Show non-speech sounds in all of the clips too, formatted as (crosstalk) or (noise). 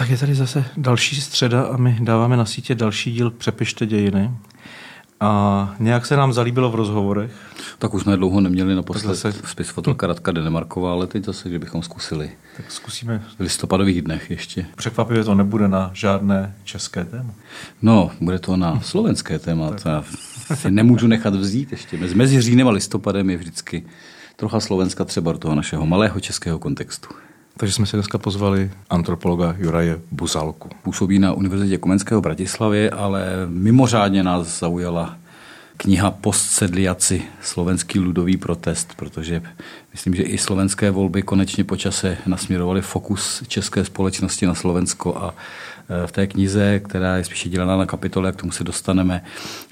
Tak je tady zase další středa a my dáváme na sítě další díl Přepište dějiny. A nějak se nám zalíbilo v rozhovorech. Tak už jsme dlouho neměli naposled se... spis fotelka Radka Denemarková, ale teď zase, kdybychom zkusili. Tak zkusíme. V listopadových dnech ještě. Překvapivě to nebude na žádné české téma. No, bude to na slovenské téma. Já si nemůžu nechat vzít ještě. Mezi říjnem a listopadem je vždycky trocha Slovenska třeba do toho našeho malého českého kontextu. Takže jsme si dneska pozvali antropologa Juraje Buzalku. Působí na Univerzitě Komenského v Bratislavě, ale mimořádně nás zaujala kniha Postsedliaci, slovenský ludový protest, protože myslím, že i slovenské volby konečně počase nasměrovaly fokus české společnosti na Slovensko a e, v té knize, která je spíše dělaná na kapitole, jak tomu se dostaneme,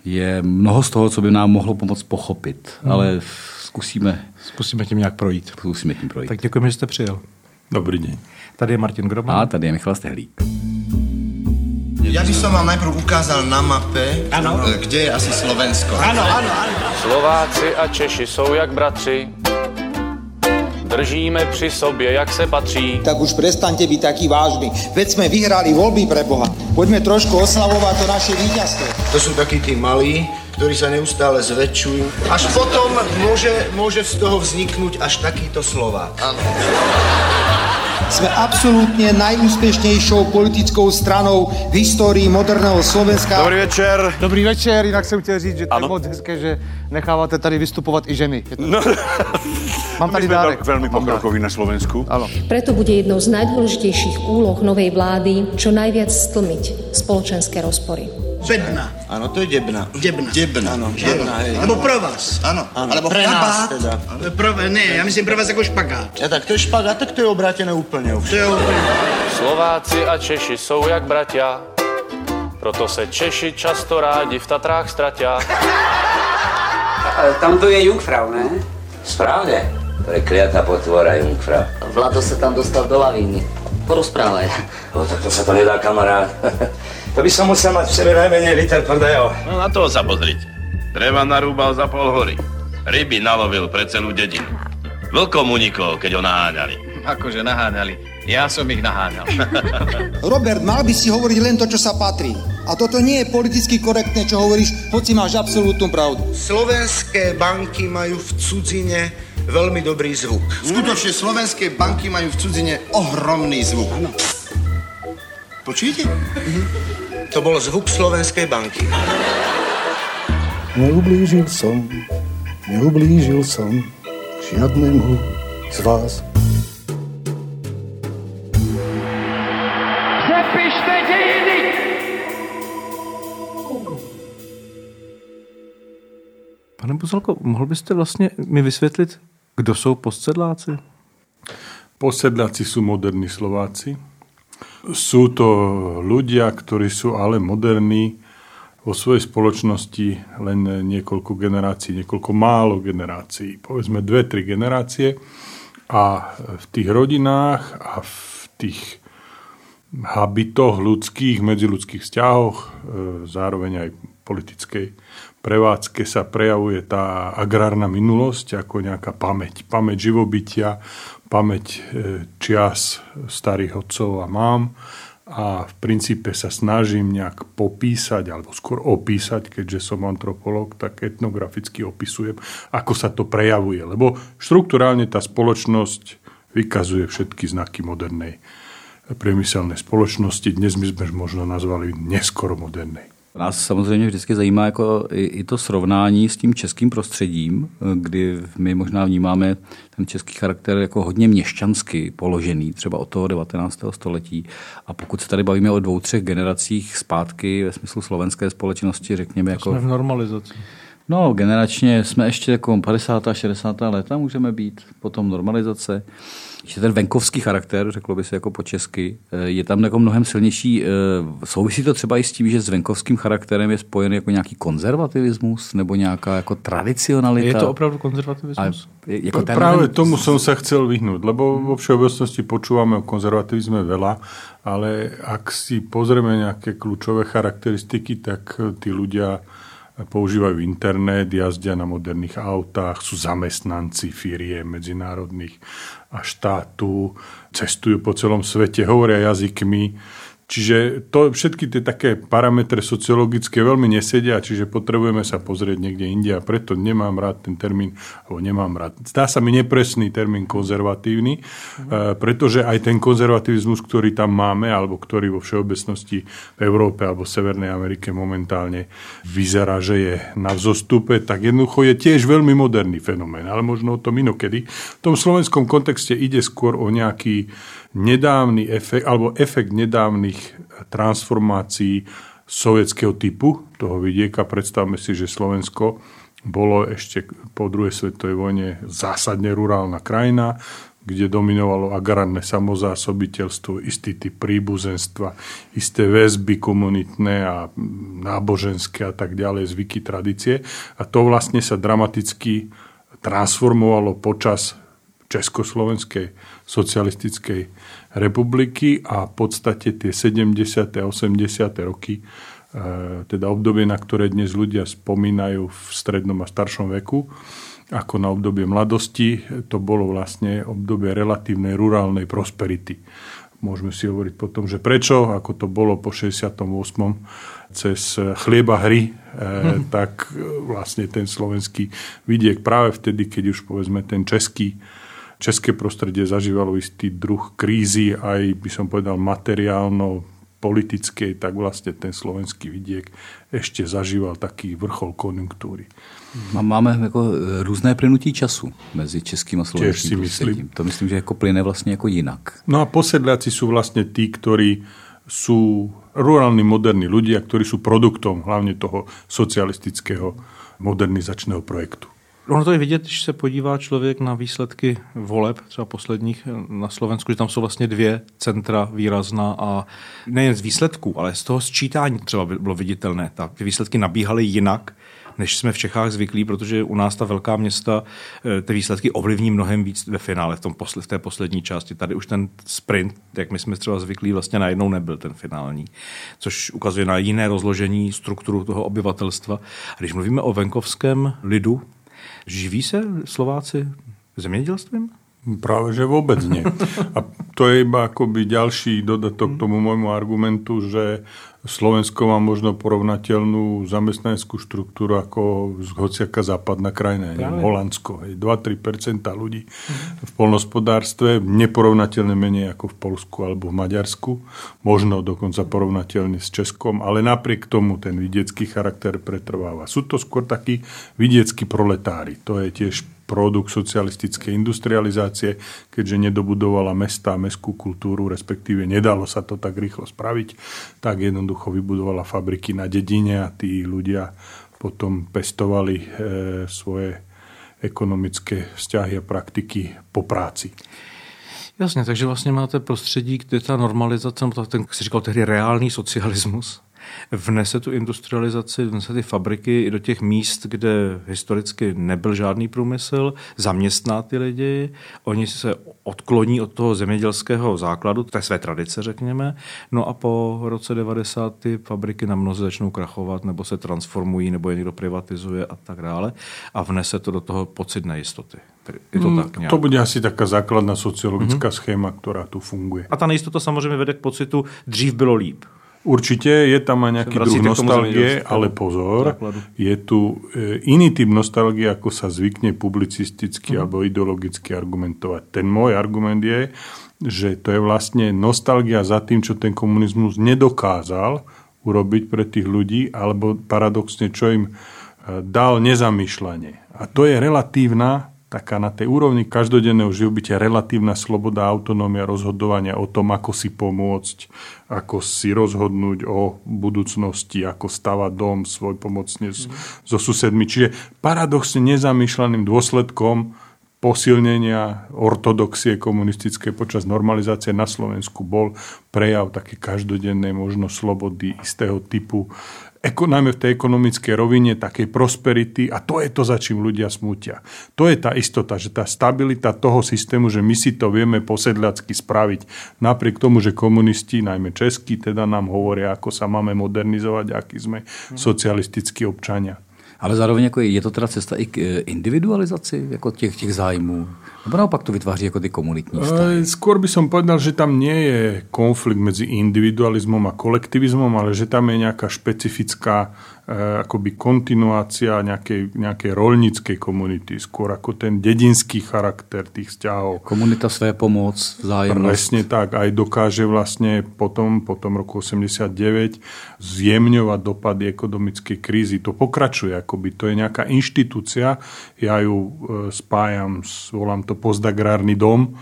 je mnoho z toho, co by nám mohlo pomoct pochopit, hmm. ale zkusíme... Zkusíme tím nějak projít. Zkusíme tím projít. Tak děkujeme, že jste přijel. Dobrý deň. Tady je Martin Groban. A tady je Michal Stehlík. Ja by som vám najprv ukázal na mape, ano. kde je asi Slovensko. Ano, ano, ano. Slováci a Češi jsou jak bratři, držíme při sobě, jak se patří. Tak už prestaňte byť taký vážny. Veď sme vyhrali voľby pre Boha. Poďme trošku oslavovať to naše víťazstvo. To sú takí tí malí, ktorí sa neustále zväčšujú. Až potom môže, môže z toho vzniknúť až takýto slova. Áno. Sme absolútne najúspešnejšou politickou stranou v histórii moderného Slovenska. Dobrý večer. Dobrý večer, jinak jsem chtěl říct, že to je moc hezké, že necháváte tady vystupovat i ženy. To... No. (laughs) Mám tady dárek. Veľmi pokrokový na Slovensku. Áno. Preto bude jednou z najdôležitejších úloh novej vlády čo najviac stlmiť spoločenské rozpory. Debna. Áno, to je debna. Debna. Debna. Áno, debna, hej. Alebo pro vás. Áno. Alebo pre nás teda. Pro, ne, ja myslím pro vás ako špagát. Ja tak to je špagát, tak to je obrátené úplne. To je úplne. Slováci a Češi jsou jak bratia, proto se Češi často rádi v Tatrách ztratia. Tam to je Jungfrau, ne? Správne. Prekliatá potvora Jungfrau. Vlado sa tam dostal do lavíny. Porozprávaj. No tak to sa to nedá, kamarát. (laughs) to by som musel mať v sebe najmenej liter tvrdého. No na to sa pozrite. Dreva narúbal za pol hory. Ryby nalovil pre celú dedinu. Vlkom unikol, keď ho naháňali. Akože naháňali. Ja som ich naháňal. (laughs) Robert, mal by si hovoriť len to, čo sa patrí. A toto nie je politicky korektné, čo hovoríš, hoci máš absolútnu pravdu. Slovenské banky majú v cudzine veľmi dobrý zvuk. Skutočne slovenské banky majú v cudzine ohromný zvuk. Ano. Počujete? Mhm. To bol zvuk slovenskej banky. Neublížil som, neublížil som žiadnemu z vás. Přepište! Pane Buzalko, mohl byste vlastně mi vysvětlit, kdo jsou postsedláci? Postsedláci sú moderní Slováci. Sú to ľudia, ktorí sú ale moderní vo svojej spoločnosti len niekoľko generácií, niekoľko málo generácií, povedzme dve, tri generácie a v tých rodinách a v tých habitoch ľudských, medziludských vzťahoch, e, zároveň aj politickej prevádzke sa prejavuje tá agrárna minulosť ako nejaká pamäť. Pamäť živobytia, pamäť e, čias starých otcov a mám a v princípe sa snažím nejak popísať, alebo skôr opísať, keďže som antropolog, tak etnograficky opisujem, ako sa to prejavuje. Lebo štruktúrálne tá spoločnosť vykazuje všetky znaky modernej priemyselnej spoločnosti. Dnes my sme možno nazvali neskoro modernej. Nás samozřejmě vždycky zajímá jako i, i to srovnání s tím českým prostředím, kdy my možná vnímáme ten český charakter jako hodně měšťansky položený, třeba od toho 19. století. A pokud se tady bavíme o dvou, třech generacích zpátky ve smyslu slovenské společnosti, řekněme jako... Jsme v normalizaci. No, generačně jsme ještě jako 50. a 60. léta můžeme být, potom normalizace že ten venkovský charakter, řeklo by se jako po česky, je tam jako mnohem silnější. Souvisí to třeba i s tím, že s venkovským charakterem je spojen jako nějaký konzervativismus nebo nějaká jako tradicionalita? Je to opravdu konzervativismus? A jako ten Práve tomu som sa chcel vyhnúť, lebo vo všeobecnosti počúvame o konzervativizme veľa, ale ak si pozrieme nejaké kľúčové charakteristiky, tak tí ľudia používajú internet, jazdia na moderných autách, sú zamestnanci firie medzinárodných, a štátu, cestujú po celom svete, hovoria jazykmi, Čiže to, všetky tie také parametre sociologické veľmi nesedia, čiže potrebujeme sa pozrieť niekde inde a preto nemám rád ten termín, alebo nemám rád. Zdá sa mi nepresný termín konzervatívny, mm. pretože aj ten konzervativizmus, ktorý tam máme, alebo ktorý vo všeobecnosti v Európe alebo v Severnej Amerike momentálne vyzerá, že je na vzostupe, tak jednoducho je tiež veľmi moderný fenomén, ale možno o tom inokedy. V tom slovenskom kontexte ide skôr o nejaký nedávny efekt, alebo efekt nedávnych transformácií sovietského typu toho vidieka. Predstavme si, že Slovensko bolo ešte po druhej svetovej vojne zásadne rurálna krajina, kde dominovalo agrárne samozásobiteľstvo, istý typ príbuzenstva, isté väzby komunitné a náboženské a tak ďalej, zvyky, tradície. A to vlastne sa dramaticky transformovalo počas Československej socialistickej republiky a v podstate tie 70. a 80. roky, e, teda obdobie, na ktoré dnes ľudia spomínajú v strednom a staršom veku, ako na obdobie mladosti, to bolo vlastne obdobie relatívnej rurálnej prosperity. Môžeme si hovoriť potom, že prečo, ako to bolo po 68. cez chlieba hry, hmm. tak vlastne ten slovenský vidiek práve vtedy, keď už povedzme ten český české prostredie zažívalo istý druh krízy, aj by som povedal materiálno politickej, tak vlastne ten slovenský vidiek ešte zažíval taký vrchol konjunktúry. Máme jako e, různé plynutí času mezi českým a slovenským prostředím. To myslím, že jako plyne vlastně jako jinak. No a posedliaci sú vlastne tí, ktorí sú rurálni moderní ľudia, ktorí sú produktom hlavne toho socialistického modernizačného projektu. Ono to je vidět, když se podívá člověk na výsledky voleb, třeba posledních na Slovensku, že tam jsou vlastně dvě centra výrazná a nejen z výsledků, ale z toho sčítání třeba bylo viditelné. Ta, ty výsledky nabíhaly jinak, než jsme v Čechách zvyklí, protože u nás ta velká města eh, ty výsledky ovlivní mnohem víc ve finále, v, tom posle, v té poslední části. Tady už ten sprint, jak my jsme třeba zvyklí, vlastně najednou nebyl ten finální, což ukazuje na jiné rozložení strukturu toho obyvatelstva. A když mluvíme o venkovském lidu, Živí se Slováci zemědělstvím? Práve, že vôbec nie. A to je iba akoby ďalší dodatok k tomu môjmu argumentu, že Slovensko má možno porovnateľnú zamestnaneckú štruktúru ako hociaká západná krajina, neviem, Holandsko. 2-3% ľudí v polnospodárstve, neporovnateľne menej ako v Polsku alebo v Maďarsku, možno dokonca porovnateľne s Českom, ale napriek tomu ten vidiecký charakter pretrváva. Sú to skôr takí vidieckí proletári. To je tiež produkt socialistickej industrializácie, keďže nedobudovala mesta a mestskú kultúru, respektíve nedalo sa to tak rýchlo spraviť, tak jednoducho vybudovala fabriky na dedine a tí ľudia potom pestovali e, svoje ekonomické vzťahy a praktiky po práci. Jasně, takže vlastně máte prostředí, kde ta normalizace, ten, jak si říkal tehdy, reálný socialismus, vnese tu industrializaci, vnese ty fabriky i do těch míst, kde historicky nebyl žádný průmysl, zaměstná ty lidi, oni se odkloní od toho zemědělského základu, té své tradice, řekněme, no a po roce 90 ty fabriky na mnoze začnou krachovat, nebo se transformují, nebo je někdo privatizuje a tak dále a vnese to do toho pocit nejistoty. Je to, tak nějak. to bude asi taká základná sociologická mm-hmm. schéma, která tu funguje. A ta nejistota samozřejmě vede k pocitu, dřív bylo líp. Určite je tam aj nejaký druh nostalgie, ale pozor, základu. je tu e, iný typ nostalgie, ako sa zvykne publicisticky uh-huh. alebo ideologicky argumentovať. Ten môj argument je, že to je vlastne nostalgia za tým, čo ten komunizmus nedokázal urobiť pre tých ľudí, alebo paradoxne, čo im e, dal nezamýšľanie. A to je relatívna taká na tej úrovni každodenného živobytia relatívna sloboda a autonómia rozhodovania o tom, ako si pomôcť, ako si rozhodnúť o budúcnosti, ako stavať dom svoj pomocne mm. so susedmi. Čiže paradoxne nezamýšľaným dôsledkom posilnenia ortodoxie komunistické počas normalizácie na Slovensku bol prejav také každodennej možno slobody istého typu najmä v tej ekonomickej rovine, takej prosperity a to je to, za čím ľudia smútia. To je tá istota, že tá stabilita toho systému, že my si to vieme posedľacky spraviť, napriek tomu, že komunisti, najmä českí, teda nám hovoria, ako sa máme modernizovať, aký sme socialistickí občania. Ale zároveň jako je to teda cesta i k eh, individualizaci jako těch, těch zájmů Nebo naopak to vytváří jako ty komunitní vztahy? Skôr by som povedal, že tam nie je konflikt medzi individualizmom a kolektivizmom, ale že tam je nejaká špecifická Eh, akoby kontinuácia nejakej, nejakej rolníckej komunity, skôr ako ten dedinský charakter tých vzťahov. Komunita své pomoc, vzájemnosť. Presne tak, aj dokáže vlastne potom, po tom roku 89 zjemňovať dopady ekonomickej krízy. To pokračuje, akoby to je nejaká inštitúcia, ja ju eh, spájam, volám to postagrárny dom,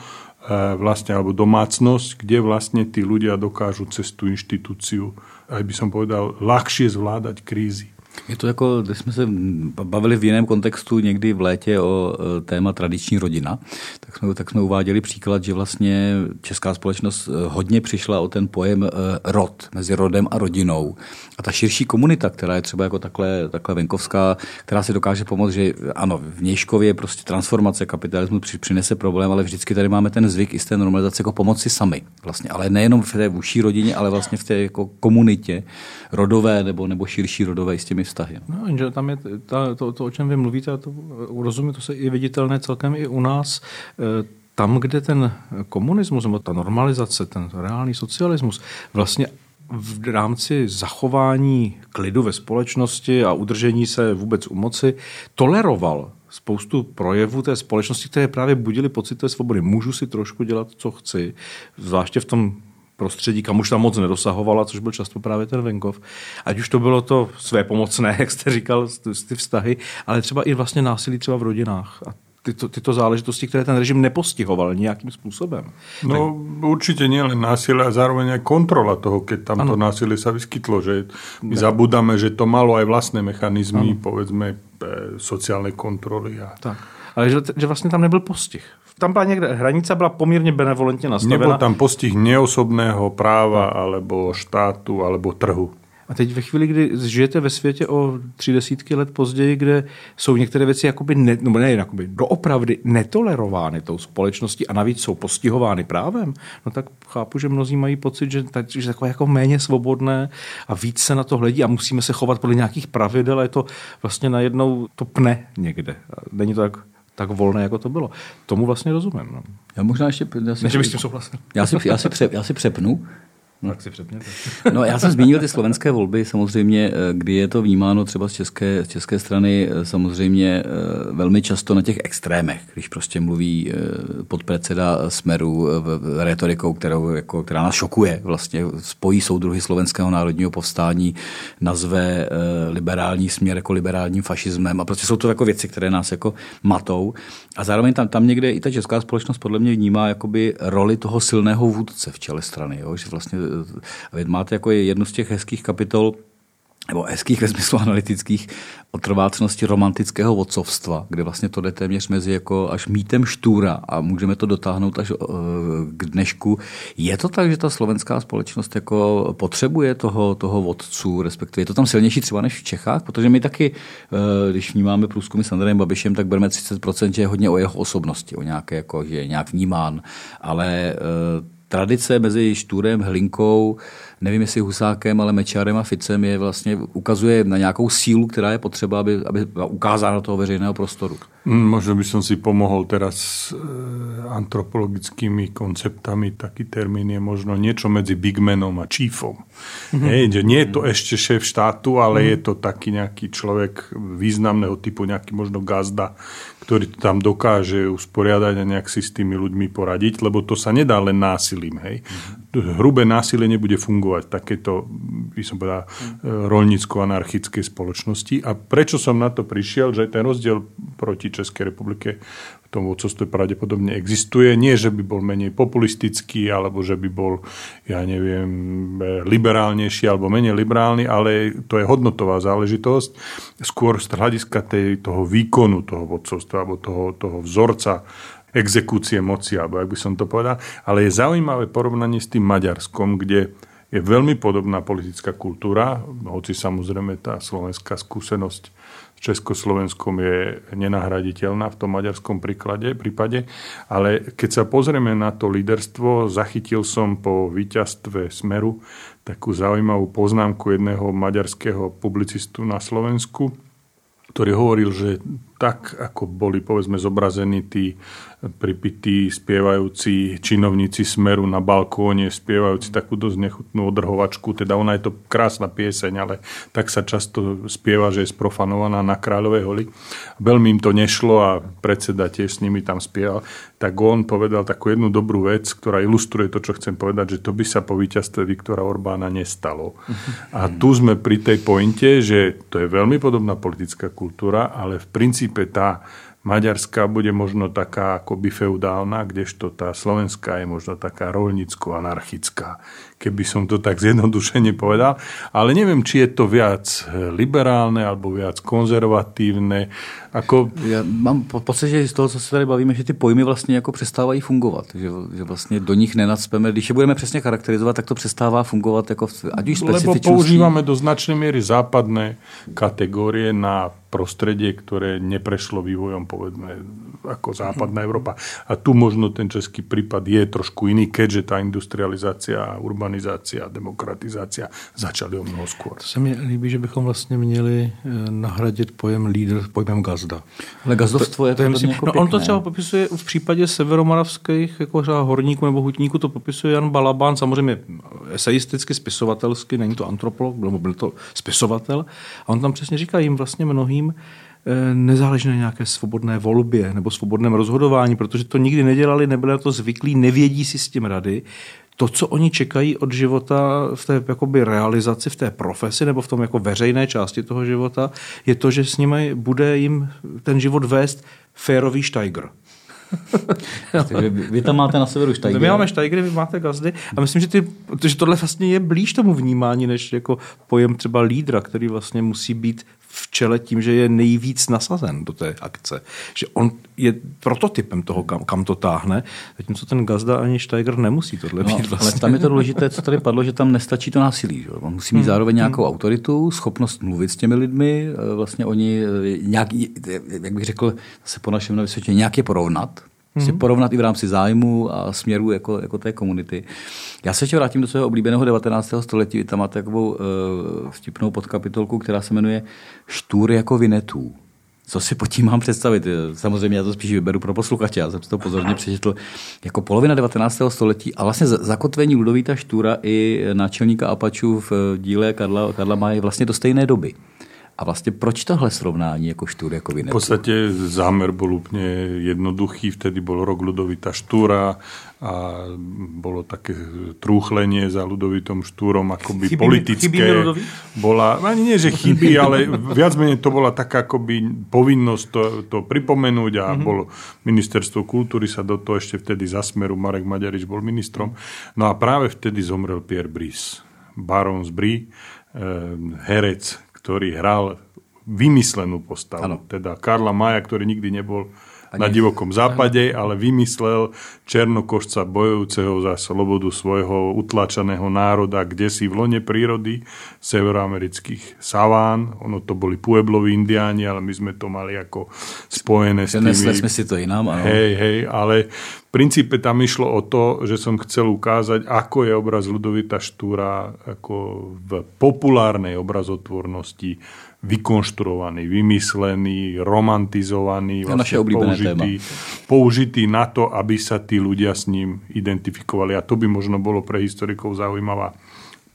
eh, vlastne, alebo domácnosť, kde vlastne tí ľudia dokážu cez tú inštitúciu aj by som povedal, ľahšie zvládať krízy. Je to jako, když jsme se bavili v jiném kontextu někdy v létě o e, téma tradiční rodina, tak jsme, tak jsme uváděli příklad, že vlastně česká společnost e, hodně přišla o ten pojem e, rod, mezi rodem a rodinou. A ta širší komunita, která je třeba jako takhle, takhle venkovská, která si dokáže pomoct, že ano, v Nějškově prostě transformace kapitalismu přinese problém, ale vždycky tady máme ten zvyk i z té normalizace jako pomoci sami. Vlastně, ale nejenom v té užší rodině, ale vlastně v té jako komunitě rodové nebo, nebo širší rodové s těmi vztahy. No, jenže tam je ta, to, to, o čem vy mluvíte, to rozumím, to se i viditelné celkem i u nás. E, tam, kde ten komunismus, nebo ta normalizace, ten reálný socialismus vlastně v rámci zachování klidu ve společnosti a udržení se vůbec u moci toleroval spoustu projevů té společnosti, které právě budili pocit té svobody. Můžu si trošku dělat, co chci, zvláště v tom prostředí, kam už tam moc nedosahovala, což byl často právě ten venkov. Ať už to bylo to své pomocné, (laughs) jak jste říkal, ty vztahy, ale třeba i vlastně násilí třeba v rodinách. A tyto, tyto záležitosti, které ten režim nepostihoval nějakým způsobem. No tak... určitě nie len násilie a zároveň aj kontrola toho, keď tam ano. to násilie sa vyskytlo. Že my ne. zabudáme, že to malo aj vlastné mechanizmy, ano. povedzme, e, sociálnej kontroly. A... Tak. Ale že, že vlastně tam nebyl postih tam byla někde, hranice byla poměrně benevolentně nastavená. Nebol tam postih neosobného práva, alebo štátu, alebo trhu. A teď ve chvíli, kdy žijete ve světě o tři desítky let později, kde jsou některé věci jakoby, ne, no ne, jakoby doopravdy netolerovány tou společností a navíc jsou postihovány právem, no tak chápu, že mnozí mají pocit, že, tak, že takové jako méně svobodné a víc se na to hledí a musíme se chovat podle nějakých pravidel a je to vlastně najednou to pne někde. Není to tak tak volné, jako to bylo. Tomu vlastně rozumím. No. Já možná ještě... Já si, Než bych s tím souhlasil. Já si, já si, pře, já si přepnu. No. Tak si přepněte. (laughs) No, já jsem zmínil ty slovenské volby, samozřejmě, eh, kdy je to vnímáno třeba z české, z české strany eh, samozřejmě eh, velmi často na těch extrémech, když prostě mluví podpredseda Smeru retorikou, kterou, jako, která nás šokuje, vlastně spojí soudruhy slovenského národního povstání, nazve liberální směr jako liberálním fašismem a prostě jsou to jako věci, které nás jako matou a zároveň tam, tam někde i ta česká společnost podle mě vnímá jakoby roli toho silného vůdce v čele strany, jo? že vlastně vy máte jako jednu z těch hezkých kapitol, nebo hezkých ve smyslu analytických, o trvácnosti romantického vodcovstva, kde vlastně to jde téměř mezi jako až mítem štůra a můžeme to dotáhnout až eh, k dnešku. Je to tak, že ta slovenská společnost jako potřebuje toho, toho vodcu, respektive je to tam silnější třeba než v Čechách, protože my taky, eh, když vnímáme průzkumy s Andrejem Babišem, tak bereme 30%, že je hodně o jeho osobnosti, o nějaké, jako, že je nějak vnímán, ale eh, tradice mezi Štůrem, Hlinkou, nevím jestli Husákem, ale Mečarem a Ficem je vlastně, ukazuje na nějakou sílu, která je potřeba, aby, aby ukázala do toho veřejného prostoru. Mm, možno by som si pomohol teraz s e, antropologickými konceptami. Taký termín je možno niečo medzi bigmanom a chiefom. Mm-hmm. Hej, že nie je to ešte šéf štátu, ale mm-hmm. je to taký nejaký človek významného typu, nejaký možno gazda, ktorý to tam dokáže usporiadať a nejak si s tými ľuďmi poradiť, lebo to sa nedá len násilím. Hej. Hrubé násilie nebude fungovať v takéto, by som povedal, mm-hmm. rolnícko-anarchickej spoločnosti. A prečo som na to prišiel, že ten rozdiel proti Českej republike tom vodcovstve pravdepodobne existuje. Nie, že by bol menej populistický, alebo že by bol, ja neviem, liberálnejší alebo menej liberálny, ale to je hodnotová záležitosť. Skôr z hľadiska tej, toho výkonu toho vodcovstva alebo toho, toho vzorca exekúcie moci, alebo ak by som to povedal. Ale je zaujímavé porovnanie s tým Maďarskom, kde je veľmi podobná politická kultúra, hoci samozrejme tá slovenská skúsenosť Československom je nenahraditeľná v tom maďarskom príklade, prípade. Ale keď sa pozrieme na to líderstvo, zachytil som po víťazstve Smeru takú zaujímavú poznámku jedného maďarského publicistu na Slovensku, ktorý hovoril, že tak, ako boli povedzme zobrazení tí pripití, spievajúci činovníci Smeru na balkóne, spievajúci takú dosť nechutnú odrhovačku. Teda ona je to krásna pieseň, ale tak sa často spieva, že je sprofanovaná na Kráľovej holi. Veľmi im to nešlo a predseda tiež s nimi tam spieval. Tak on povedal takú jednu dobrú vec, ktorá ilustruje to, čo chcem povedať, že to by sa po víťazstve Viktora Orbána nestalo. A tu sme pri tej pointe, že to je veľmi podobná politická kultúra, ale v princípe tá Maďarská bude možno taká akoby feudálna, kdežto tá slovenská je možno taká rolnicko-anarchická, keby som to tak zjednodušene povedal. Ale neviem, či je to viac liberálne alebo viac konzervatívne. Ako... Já mám pocit, že z toho, co se tady bavíme, že ty pojmy vlastně jako přestávají fungovat. Že, že vlastně do nich nenacpeme. Když je budeme přesně charakterizovat, tak to přestává fungovat jako ať už Lebo používame do značnej miery západné kategórie na prostredie, ktoré neprešlo vývojom, povedzme, ako západná Európa. A tu možno ten český prípad je trošku iný, keďže tá industrializácia, urbanizácia, demokratizácia začali o mnoho skôr. To se mi líbí, že bychom vlastně měli eh, nahradit pojem lídr pojmem gazda. Ale gazdovstvo je to, je to myslím, jako no, on to třeba popisuje v případě severomoravských jako třeba horníků nebo hutníků, to popisuje Jan Balabán, samozřejmě eseisticky, spisovatelsky, není to antropolog, byl, byl to spisovatel. A on tam přesně říká jim vlastně mnohým, eh, nezáleží na nějaké svobodné volbě nebo svobodném rozhodování, protože to nikdy nedělali, nebyli na to zvyklí, nevědí si s tím rady. To, co oni čekají od života v té jakoby realizaci, v té profesi nebo v tom jako veřejné části toho života, je to, že s nimi bude jim ten život vést férový Steiger. (laughs) Takže vy, tam máte na severu Steiger. My máme Steigery, vy máte gazdy a myslím, že, ty, že tohle vlastně je blíž tomu vnímání, než jako pojem třeba lídra, který vlastně musí být v čele tím, že je nejvíc nasazen do té akce. Že on je prototypem toho, kam, kam to táhne, zatímco ten gazda ani Steiger nemusí tohle No, být vlastně. ale tam je to důležité, co tady padlo, že tam nestačí to násilí. Že? On musí mít Hmm. zároveň nějakou autoritu, schopnost mluvit s těmi lidmi, eh, vlastně oni eh, nějak, jak bych řekl, se po našem vysvětě nějak je porovnat, Prostě Mhm. porovnat i v rámci zájmu a směru jako, jako té komunity. Já se ještě vrátím do svého oblíbeného 19. století. Tam máte takovou uh, vtipnou podkapitolku, která se jmenuje Štůr jako vinetů. Co si pod tím mám představit? Samozřejmě já to spíš vyberu pro posluchače, já jsem si to pozorně (laughs) přečetl. Jako polovina 19. století a vlastně za- zakotvení Ludovíta Štůra i náčelníka Apačů v díle Karla, Karla Máje vlastně do stejné doby. A vlastně proč tohle srovnání jako Štůr jako V Vinetu? podstate zámer bol úplne jednoduchý. Vtedy bol rok Ludovita Štúra a bolo také trúchlenie za Ludovitom Štúrom akoby Chybí politické. chybí bola, ani nie, že chybí, (laughs) ale viac menej to bola taká akoby povinnosť to, to pripomenúť a mm-hmm. bol ministerstvo kultúry sa do toho ešte vtedy za smeru, Marek Maďarič bol ministrom. No a práve vtedy zomrel Pierre Brice, barón z Brie, eh, herec, ktorý hral vymyslenú postavu. Ano. Teda Karla Maja, ktorý nikdy nebol. Na divokom západe, ale vymyslel černokošca bojujúceho za slobodu svojho utlačaného národa, kde si v lone prírody severoamerických saván. Ono to boli puebloví indiáni, ale my sme to mali ako spojené s Přenesli tými... jsme si to jinam, ano. Hej, hej, ale v princípe tam išlo o to, že som chcel ukázať, ako je obraz Ludovita Štúra ako v populárnej obrazotvornosti vykonštruovaný, vymyslený, romantizovaný, oblíbené použitý, použitý na to, aby sa tí ľudia s ním identifikovali. A to by možno bolo pre historikov zaujímavá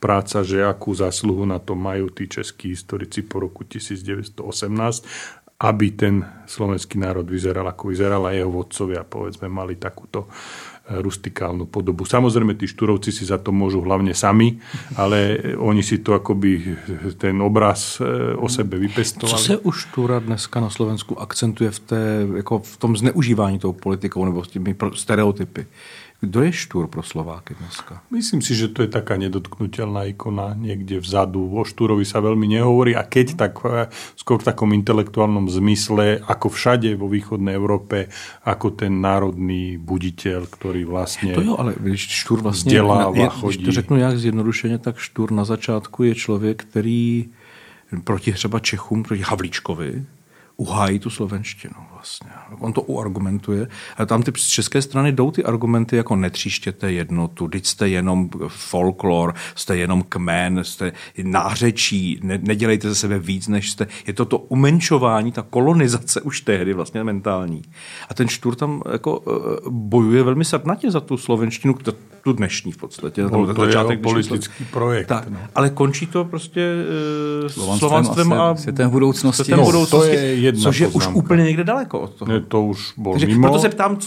práca, že akú zásluhu na to majú tí českí historici po roku 1918, aby ten slovenský národ vyzeral, ako vyzeral a jeho vodcovia, povedzme, mali takúto rustikálnu podobu. Samozrejme, tí štúrovci si za to môžu hlavne sami, ale oni si to akoby ten obraz e, o sebe Co vypestovali. se už Tura dneska na Slovensku akcentuje v, té, jako v tom zneužívání tou politikou nebo s těmi stereotypy? Kdo je Štúr pro Slováky dneska? Myslím si, že to je taká nedotknutelná ikona niekde vzadu. O Štúrovi sa veľmi nehovorí a keď tak eh, skôr v takom intelektuálnom zmysle, ako všade vo východnej Európe, ako ten národný buditeľ, ktorý vlastne To jo, ale Štúr vlastně, vzdělává, je, když chodí. to řeknu nějak zjednodušeně, tak Štúr na začátku je člověk, který proti třeba Čechům, proti Havlíčkovi, uhájí tu slovenštinu. Vlastně. On to uargumentuje. A tam ty z české strany jdou ty argumenty jako netříštěte jednotu, teď jste jenom folklor, jste jenom kmen, jste nářečí, ne, nedělejte ze sebe víc, než jste. Je to to umenšování, ta kolonizace už tehdy vlastně mentální. A ten Štur tam jako eh, bojuje velmi srdnatě za tu slovenštinu, tu dnešní v podstatě. No, to, to je politický projekt. Tak, no. Ale končí to prostě uh, slovanstvem a světem budoucnosti. Světem no, budoucnosti, to je jedna což je poznámka. už úplně někde daleko od toho. Ne, to už bol Takže mimo. proto se ptám,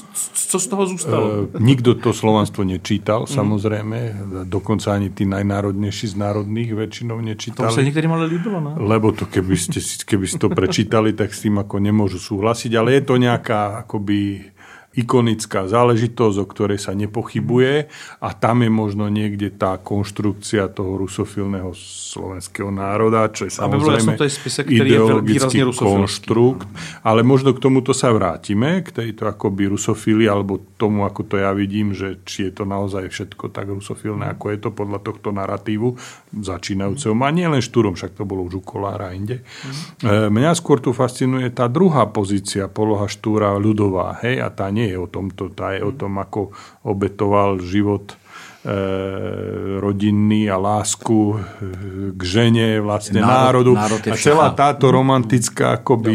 co z toho zůstalo. Uh, nikto to slovanstvo nečítal, samozrejme. Dokonca ani tí najnárodnejší z národných väčšinou nečítali. To sa niektorým ale ľúbilo, no? Lebo to, keby, ste, keby si to prečítali, tak s tým ako nemôžu súhlasiť. Ale je to nejaká akoby ikonická záležitosť, o ktorej sa nepochybuje a tam je možno niekde tá konštrukcia toho rusofilného slovenského národa, čo je samozrejme to je spisek, je ideologický rusofilský. konštrukt, ale možno k tomuto sa vrátime, k tejto akoby rusofílii, alebo tomu, ako to ja vidím, že či je to naozaj všetko tak rusofilné, ako je to podľa tohto narratívu začínajúceho. A nie len štúrom, však to bolo už u Kolára inde. E, Mňa skôr tu fascinuje tá druhá pozícia, poloha štúra ľudová, hej, a tá nie je o tomto, tá je o tom, ako obetoval život e, rodinný a lásku e, k žene, vlastne Národ- národu. národ a celá všetko. táto romantická akoby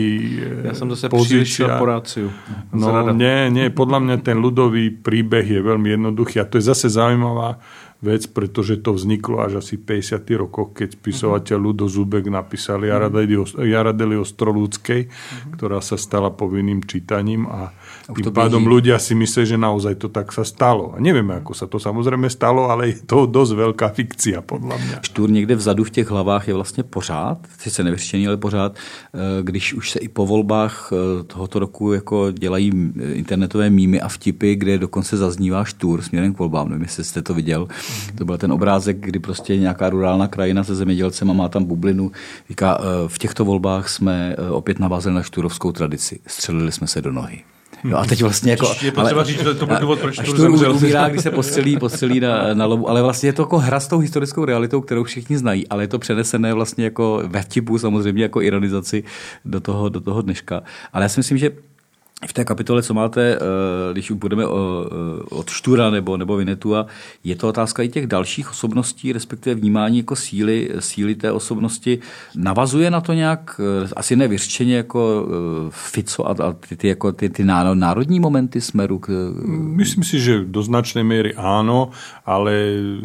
Ja som zase pozícia. príliš korporáciu. No Zrada. nie, nie, podľa mňa ten ľudový príbeh je veľmi jednoduchý a to je zase zaujímavá vec, pretože to vzniklo až asi v 50. rokoch, keď spisovateľ Ludo Zubek napísal Jaradeli, Jaradeli Ostrolúckej, ktorá sa stala povinným čítaním a Už tým pádom běží. ľudia si myslí, že naozaj to tak sa stalo. A nevieme, ako sa to samozrejme stalo, ale je to dosť veľká fikcia, podľa mňa. Štůr někde vzadu v těch hlavách je vlastně pořád, sice nevyřešený, ale pořád, eh, když už se i po volbách eh, tohoto roku jako dělají internetové mýmy a vtipy, kde dokonce zaznívá Štůr směrem k volbám. Nevím, jestli jste to viděl. To byl ten obrázek, kdy prostě nějaká rurální krajina se zemědělcem a má tam bublinu. Říká, eh, v těchto volbách jsme opět navázali na štůrovskou tradici. Střelili jsme se do nohy. Jo, a teď vlastně jako... Je potřeba říct, že to byl důvod, proč umírá, když se postřelí, postřelí na, na lovu, ale vlastně je to jako hra s tou historickou realitou, kterou všichni znají, ale je to přenesené vlastně jako ve vtipu, samozřejmě jako ironizaci do toho, do toho dneška. Ale já si myslím, že v té kapitole, co máte, eh, když budeme o- eh, od Štura nebo, nebo Vinetua, je to otázka i těch dalších osobností, respektive vnímání jako síly, síly té osobnosti. Navazuje na to nějak, eh, asi ne vyřčeně jako eh, Fico a, a ty, ty, jako ty, ty náro- národní momenty smeru k, Myslím si, že do značnej miery áno, ale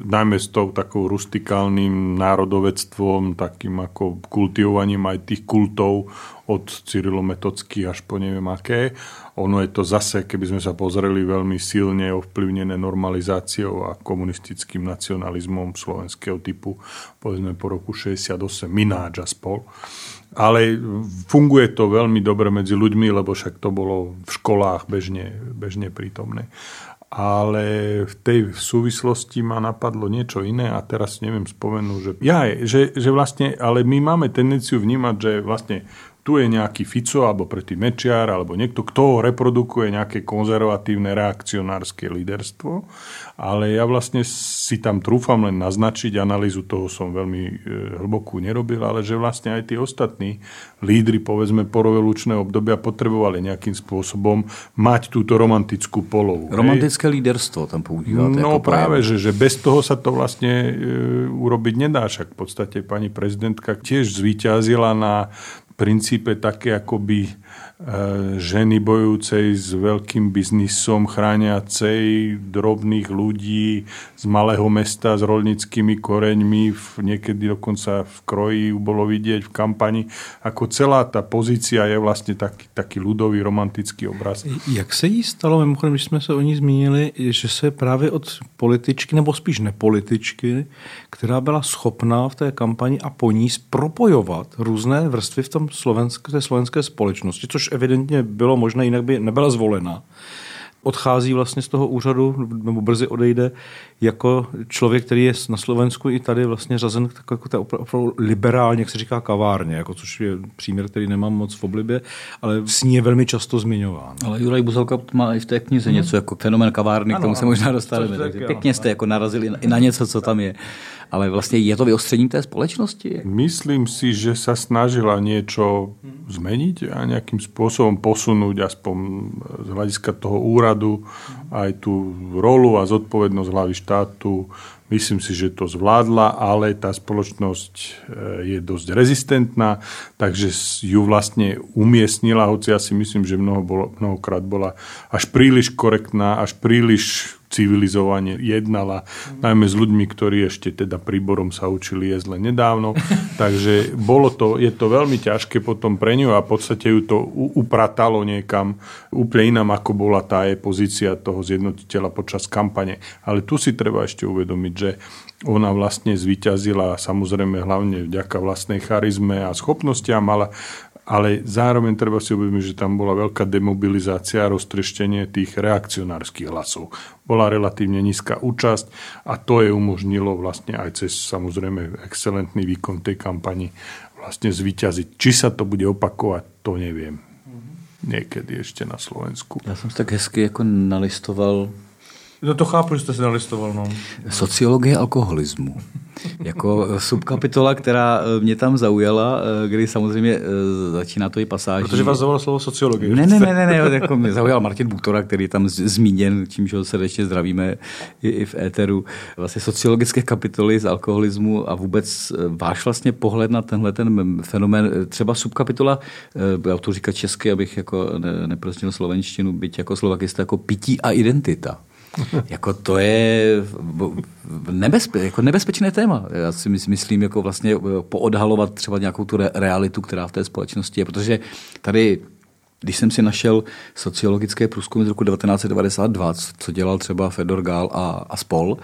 najmä s tou takou rustikálnym národovectvom, takým ako kultivovaním aj tých kultov od Cyrilometockých až po neviem aké. Ono je to zase, keby sme sa pozreli, veľmi silne ovplyvnené normalizáciou a komunistickým nacionalizmom slovenského typu, povedzme po roku 68, Mináč a spol. Ale funguje to veľmi dobre medzi ľuďmi, lebo však to bolo v školách bežne, bežne prítomné. Ale v tej súvislosti ma napadlo niečo iné a teraz neviem spomenúť, že, ja, že, že vlastne, ale my máme tendenciu vnímať, že vlastne tu je nejaký Fico alebo predtým Mečiar alebo niekto, kto reprodukuje nejaké konzervatívne reakcionárske líderstvo, ale ja vlastne si tam trúfam len naznačiť, analýzu toho som veľmi e, hlbokú nerobil, ale že vlastne aj tí ostatní lídry, povedzme, porovelučného obdobia potrebovali nejakým spôsobom mať túto romantickú polohu. hej. romantické líderstvo tam používáte. No práve, že, že bez toho sa to vlastne e, urobiť nedá. Však v podstate pani prezidentka tiež zvíťazila na princípe také akoby ženy bojujúcej s veľkým biznisom, chrániacej drobných ľudí z malého mesta s rolnickými koreňmi, v, niekedy dokonca v kroji bolo vidieť v kampani. Ako celá tá pozícia je vlastne taký, taký ľudový romantický obraz. Jak se jí stalo, mimochodem, když jsme se o ní zmínili, že se právě od političky, nebo spíš nepolitičky, která byla schopná v té kampani a po ní propojovat různé vrstvy v tom slovenské, slovenské společnosti, což evidentně bylo možné, jinak by nebyla zvolena. Odchází vlastně z toho úřadu, nebo brzy odejde, jako člověk, který je na Slovensku i tady vlastně řazen tak jako opra- opravdu liberálně, jak se říká, kavárně, jako což je příměr, který nemám moc v oblibě, ale s ní je velmi často zmiňován. Ale Juraj Buzelka má i v té knize něco jako fenomen kavárny, k Ano, tomu se možná dostaneme. Takže pěkně jste jako narazili i na něco, co tam je. Ale vlastně je to vyostřením té společnosti? Myslím si, že sa snažila niečo zmeniť a nejakým spôsobom posunúť aspoň z hľadiska toho úradu aj tú rolu a zodpovednosť hlavy štátu Myslím si, že to zvládla, ale tá spoločnosť e, je dosť rezistentná, takže ju vlastne umiestnila, hoci ja si myslím, že mnoho bolo, mnohokrát bola až príliš korektná, až príliš civilizovane jednala, najmä s ľuďmi, ktorí ešte teda príborom sa učili jesť len nedávno. (laughs) Takže bolo to, je to veľmi ťažké potom pre ňu a v podstate ju to upratalo niekam úplne inám, ako bola tá jej pozícia toho zjednotiteľa počas kampane. Ale tu si treba ešte uvedomiť, že ona vlastne zvíťazila samozrejme hlavne vďaka vlastnej charizme a schopnostiam, ale ale zároveň treba si uvedomiť, že tam bola veľká demobilizácia a roztreštenie tých reakcionárskych hlasov. Bola relatívne nízka účasť a to je umožnilo vlastne aj cez samozrejme excelentný výkon tej kampani vlastne zvíťaziť. Či sa to bude opakovať, to neviem. Niekedy ešte na Slovensku. Já jsem tak hezky jako nalistoval No to chápu, že jste si nalistoval. No. Sociologie alkoholismu. Jako subkapitola, která eh, mě tam zaujala, eh, kdy samozřejmě eh, začíná to i pasáž. Protože vás zaujalo slovo sociologie. Ne, ne, ne, ne, ne jako mě zaujal Martin Butora, který tam zmíněn, čímž ho srdečně zdravíme i, i v éteru. Vlastně sociologické kapitoly z alkoholismu a vůbec váš vlastně pohled na tenhle ten fenomén, třeba subkapitola, já to říkat česky, abych jako ne, neprostil slovenštinu, byť jako slovakista, jako pití a identita. Jako to je nebezpe, jako nebezpečné téma. Já si myslím, jako vlastně eh, poodhalovat třeba nějakou tu realitu, která v té společnosti je, protože tady když jsem si našel sociologické průzkumy z roku 1992, co dělal třeba Fedor Gál a, a spol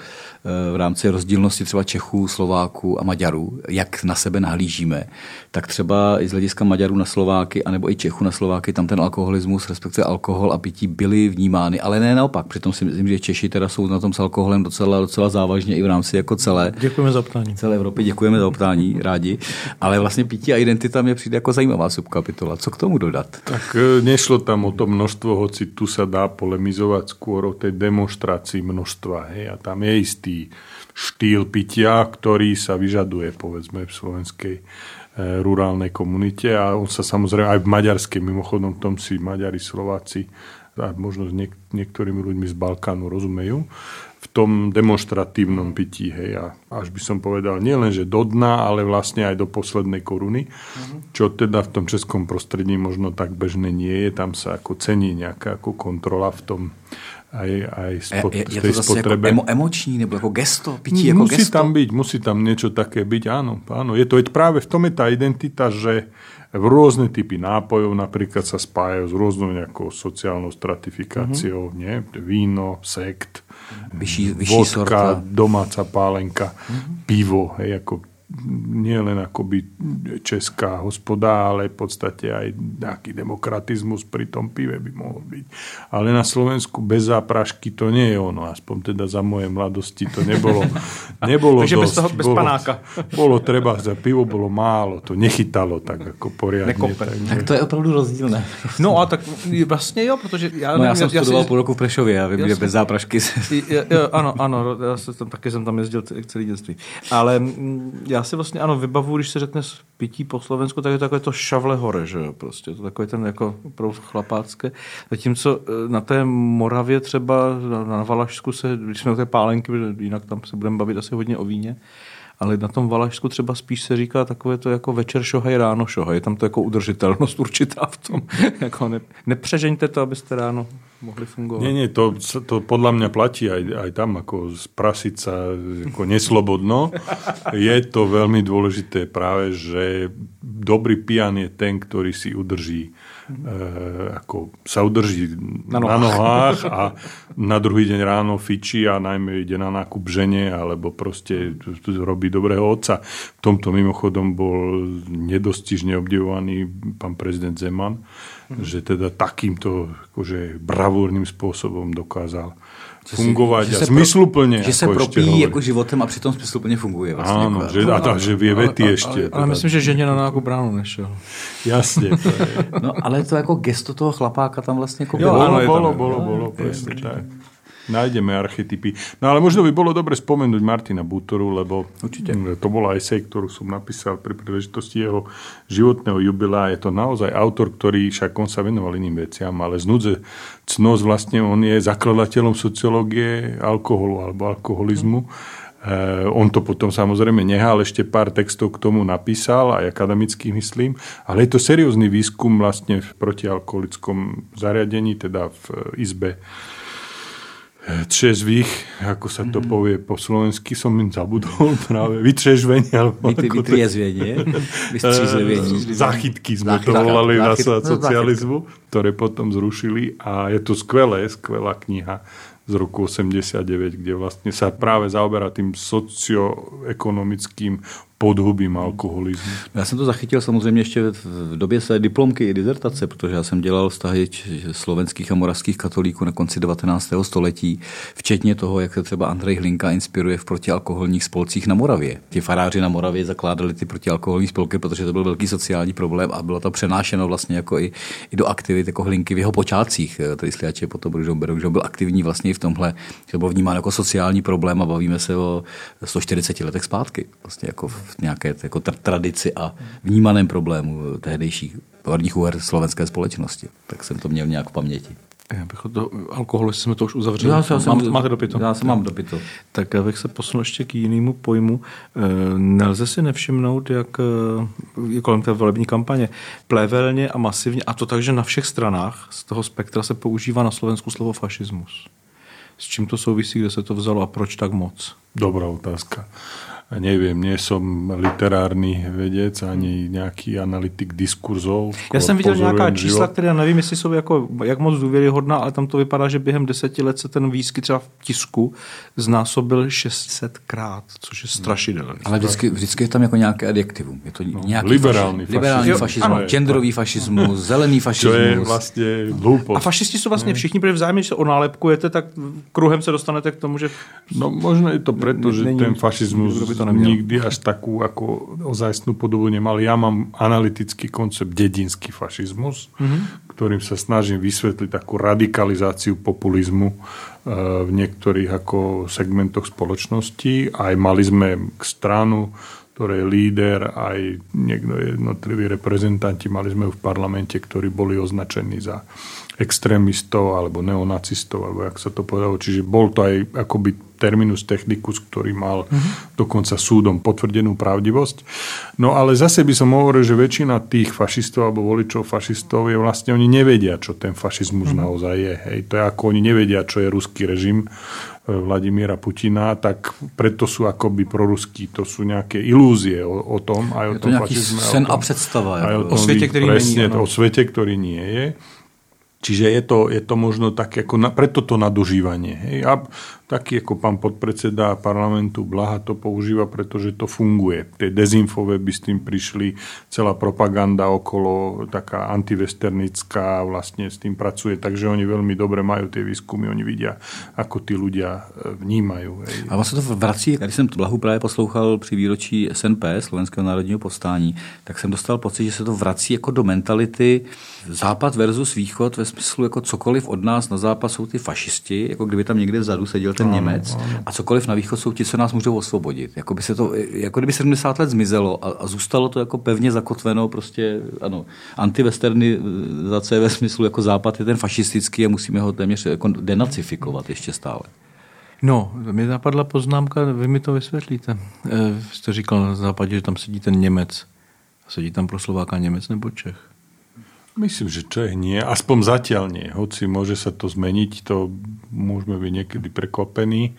v rámci rozdílnosti třeba Čechů, Slováků a Maďarů, jak na sebe nahlížíme, tak třeba i z hlediska Maďarů na Slováky, anebo i Čechů na Slováky, tam ten alkoholismus, respektive alkohol a pití byly vnímány, ale ne naopak. Přitom si myslím, že Češi teda jsou na tom s alkoholem docela, docela závažně i v rámci jako celé. Děkujeme za ptání. Celé Evropy děkujeme za ptání, rádi. Ale vlastně pití a identita mě přijde jako zajímavá subkapitola. Co k tomu dodat? Tak nešlo tam o to množstvo, hoci tu sa dá polemizovať skôr o tej demonstrácii množstva. Hej. A tam je istý štýl pitia, ktorý sa vyžaduje, povedzme, v slovenskej e, rurálnej komunite a on sa samozrejme aj v maďarskej, mimochodom tom si Maďari, Slováci a možno s niek- niektorými ľuďmi z Balkánu rozumejú, v tom demonstratívnom pití. Hej. A až by som povedal, nielen, že do dna, ale vlastne aj do poslednej koruny, uh-huh. čo teda v tom českom prostredí možno tak bežné nie je. Tam sa ako cení nejaká ako kontrola v tom aj, aj spot, je, je to zase spotrebe. Jako emo, emoční nebo ako gesto? Pití ako musí gesto? tam byť, musí tam niečo také byť, áno. áno. Je to práve v tom je tá identita, že v rôzne typy nápojov napríklad sa spájajú s rôznou nejakou sociálnou stratifikáciou, uh-huh. nie? víno, sekt, vyšší, vyšší vodka, sorta. domáca pálenka, uh-huh. pivo, hej, ako nie len akoby česká hospodá, ale v podstate aj nejaký demokratizmus pri tom pive by mohol byť. Ale na Slovensku bez záprašky to nie je ono. Aspoň teda za moje mladosti to nebolo, (laughs) nebolo Takže dosť. bez toho, bez bolo, panáka. Bolo treba, za pivo bolo málo, to nechytalo tak ako poriadne. Tak, Tak to je opravdu rozdílné. No a tak vlastně jo, protože já, No já jsem studoval si- půl roku v Prešově a vím, že si- bez záprašky. Jo, jo, ano, ano, já jsem tam, taky jsem tam jezdil celý dětství. Ale mm, já si vlastně, ano, vybavu, když se řekne pití po Slovensku, tak je to takové to šavle hore, že jo, prostě, to takové ten jako opravdu chlapácké. Zatímco eh, na té Moravě třeba, na, Valašsku se, když jsme na té pálenky, jinak tam se budeme bavit asi hodně o víně, ale na tom Valašsku třeba spíš se říká takové to jako večer šohaj, ráno šohaj. Je tam to jako udržitelnost určitá v tom. (laughs) jako ne, nepřežeňte to, abyste ráno mohli fungovat. Nie, nie, to, to podľa mňa platí aj, aj tam, ako sprasiť sa ako neslobodno. (laughs) Je to veľmi dôležité práve, že dobrý pijan je ten, ktorý si udrží e, ako sa udrží Na na nohách. nohách. a (laughs) na druhý deň ráno fičí a najmä ide na nákup žene alebo proste robí dobrého otca. V tomto mimochodom bol nedostižne obdivovaný pán prezident Zeman, že teda takýmto akože bravúrnym spôsobom dokázal fungovať a pro- zmysluplne. Že ešte propíjí jako životem a přitom smysluplně funguje. Vlastně, Áno, jako, že, a tá, že vie vety ale, ešte. Ale, ale teda. myslím, že ženě na nákup ráno nešel. Jasne. To je. (laughs) No ale to jako gesto toho chlapáka tam vlastně jako Jo, bolo, ne- bolo, no, bolo, presne tak. Nájdeme archetypy. No ale možno by bolo dobre spomenúť Martina Butoru, lebo Určite. to bola esej, ktorú som napísal pri príležitosti jeho životného jubilea. Je to naozaj autor, ktorý však on sa venoval iným veciam, ale z núdze cnosť vlastne on je zakladateľom sociológie alkoholu alebo alkoholizmu. Uh, on to potom samozrejme nehal, ešte pár textov k tomu napísal, aj akademických myslím, ale je to seriózny výskum vlastne v protialkoholickom zariadení, teda v izbe třežvých, ako sa to mm-hmm. povie po slovensky, som im zabudol (laughs) práve, vytrežvenie. Alebo Vy, vytriezvenie, vystřízlivienie. Zachytky sme to volali na socializmu, ktoré potom zrušili a je to skvelé, skvelá kniha z roku 89, kde vlastne sa práve zaoberá tým socioekonomickým podhubím alkoholizmu. Já jsem to zachytil samozřejmě ještě v době své diplomky i dizertace, protože já jsem dělal vztahy slovenských a moravských katolíků na konci 19. století, včetně toho, jak se třeba Andrej Hlinka inspiruje v protialkoholních spolcích na Moravě. Ti faráři na Moravě zakládali ty protialkoholní spolky, protože to byl velký sociální problém a bylo to přenášeno vlastně jako i, i do aktivit jako Hlinky v jeho počátcích. Tady sliače potom berou, že byl aktivní vlastně i v tomhle, že byl vnímán jako sociální problém a bavíme se o 140 letech zpátky. Vlastně jako nějaké jako tradici a vnímaném problému tehdejších horních úher slovenské společnosti. Tak jsem to měl nějak v paměti. Já bych to alkoholu, jsme to už uzavřeli. Já, já jsem, Mám, máte dopito? Já jsem mám dopito. Tak abych se posunul ještě k jinému pojmu. Nelze si nevšimnout, jak je kolem té volební kampaně plevelně a masivně, a to takže na všech stranách z toho spektra se používá na Slovensku slovo fašismus. S čím to souvisí, kde se to vzalo a proč tak moc? Dobrá otázka neviem, nie som literárny vedec ani nejaký analytik diskurzov. Já jsem viděl nějaká čísla, které já nevím, jestli jsou jako, jak moc důvěryhodná, ale tam to vypadá, že během deseti let se ten výskyt třeba v tisku znásobil 600krát, což je strašidelné. Ale vždycky, vždycky je tam jako nějaké adjektivum. Je to nějaký liberální faši, liberální fašismus, genderový fašismus, (laughs) zelený fašismus. To je vlastně hloupost. A fašisti jsou vlastně všichni, protože vzájemně, se onálepkujete, tak kruhem se dostanete k tomu, že... No možno je to preto, že ten fašizmus to neměl. nikdy až takú ako ozajstnú podobu nemal. Ja mám analytický koncept dedinský fašizmus, mm-hmm. ktorým sa snažím vysvetliť takú radikalizáciu populizmu v niektorých ako segmentoch spoločnosti. Aj mali sme k stranu, ktoré je líder, aj niekto jednotliví reprezentanti, mali sme v parlamente, ktorí boli označení za extrémistov alebo neonacistov, alebo jak sa to povedalo. Čiže bol to aj akoby terminus technicus, ktorý mal uh-huh. dokonca súdom potvrdenú pravdivosť. No ale zase by som hovoril, že väčšina tých fašistov alebo voličov fašistov je vlastne, oni nevedia, čo ten fašizmus uh-huh. naozaj je. Hej. To je ako oni nevedia, čo je ruský režim Vladimíra Putina, tak preto sú akoby proruskí. To sú nejaké ilúzie o, o tom, aj o je tom fašizme. sen a predstava. Aj o, tom, o svete, ktorý presne, není. O svete, ktorý nie je. Čiže je to, je to možno také, ako na, preto to nadužívanie. Hej. A taký ako pán podpredseda parlamentu Blaha to používa, pretože to funguje. Tie dezinfové by s tým prišli, celá propaganda okolo, taká antivesternická vlastne s tým pracuje, takže oni veľmi dobre majú tie výskumy, oni vidia, ako tí ľudia vnímajú. Hej. A vlastně to vrací, když jsem Blahu právě poslouchal při výročí SNP, Slovenského národního povstání, tak jsem dostal pocit, že se to vrací jako do mentality západ versus východ ve smyslu jako cokoliv od nás na západ jsou ty fašisti, jako kdyby tam někde vzadu seděl ten Němec a cokoliv na východ jsou ti, co nás můžou osvobodit. Jako, by se to, jako kdyby 70 let zmizelo a, a zůstalo to jako pevně zakotveno prostě, ano, antiwesternizace ve smyslu jako západ je ten fašistický a musíme ho téměř jako denacifikovat ještě stále. No, mě napadla poznámka, vy mi to vysvětlíte. E, jste říkal na západě, že tam sedí ten Němec. Sedí tam pro Slováka Němec nebo Čech? Myslím, že Čech nie. Aspoň zatiaľ nie. Hoci môže sa to zmeniť, to môžeme byť niekedy prekvapení.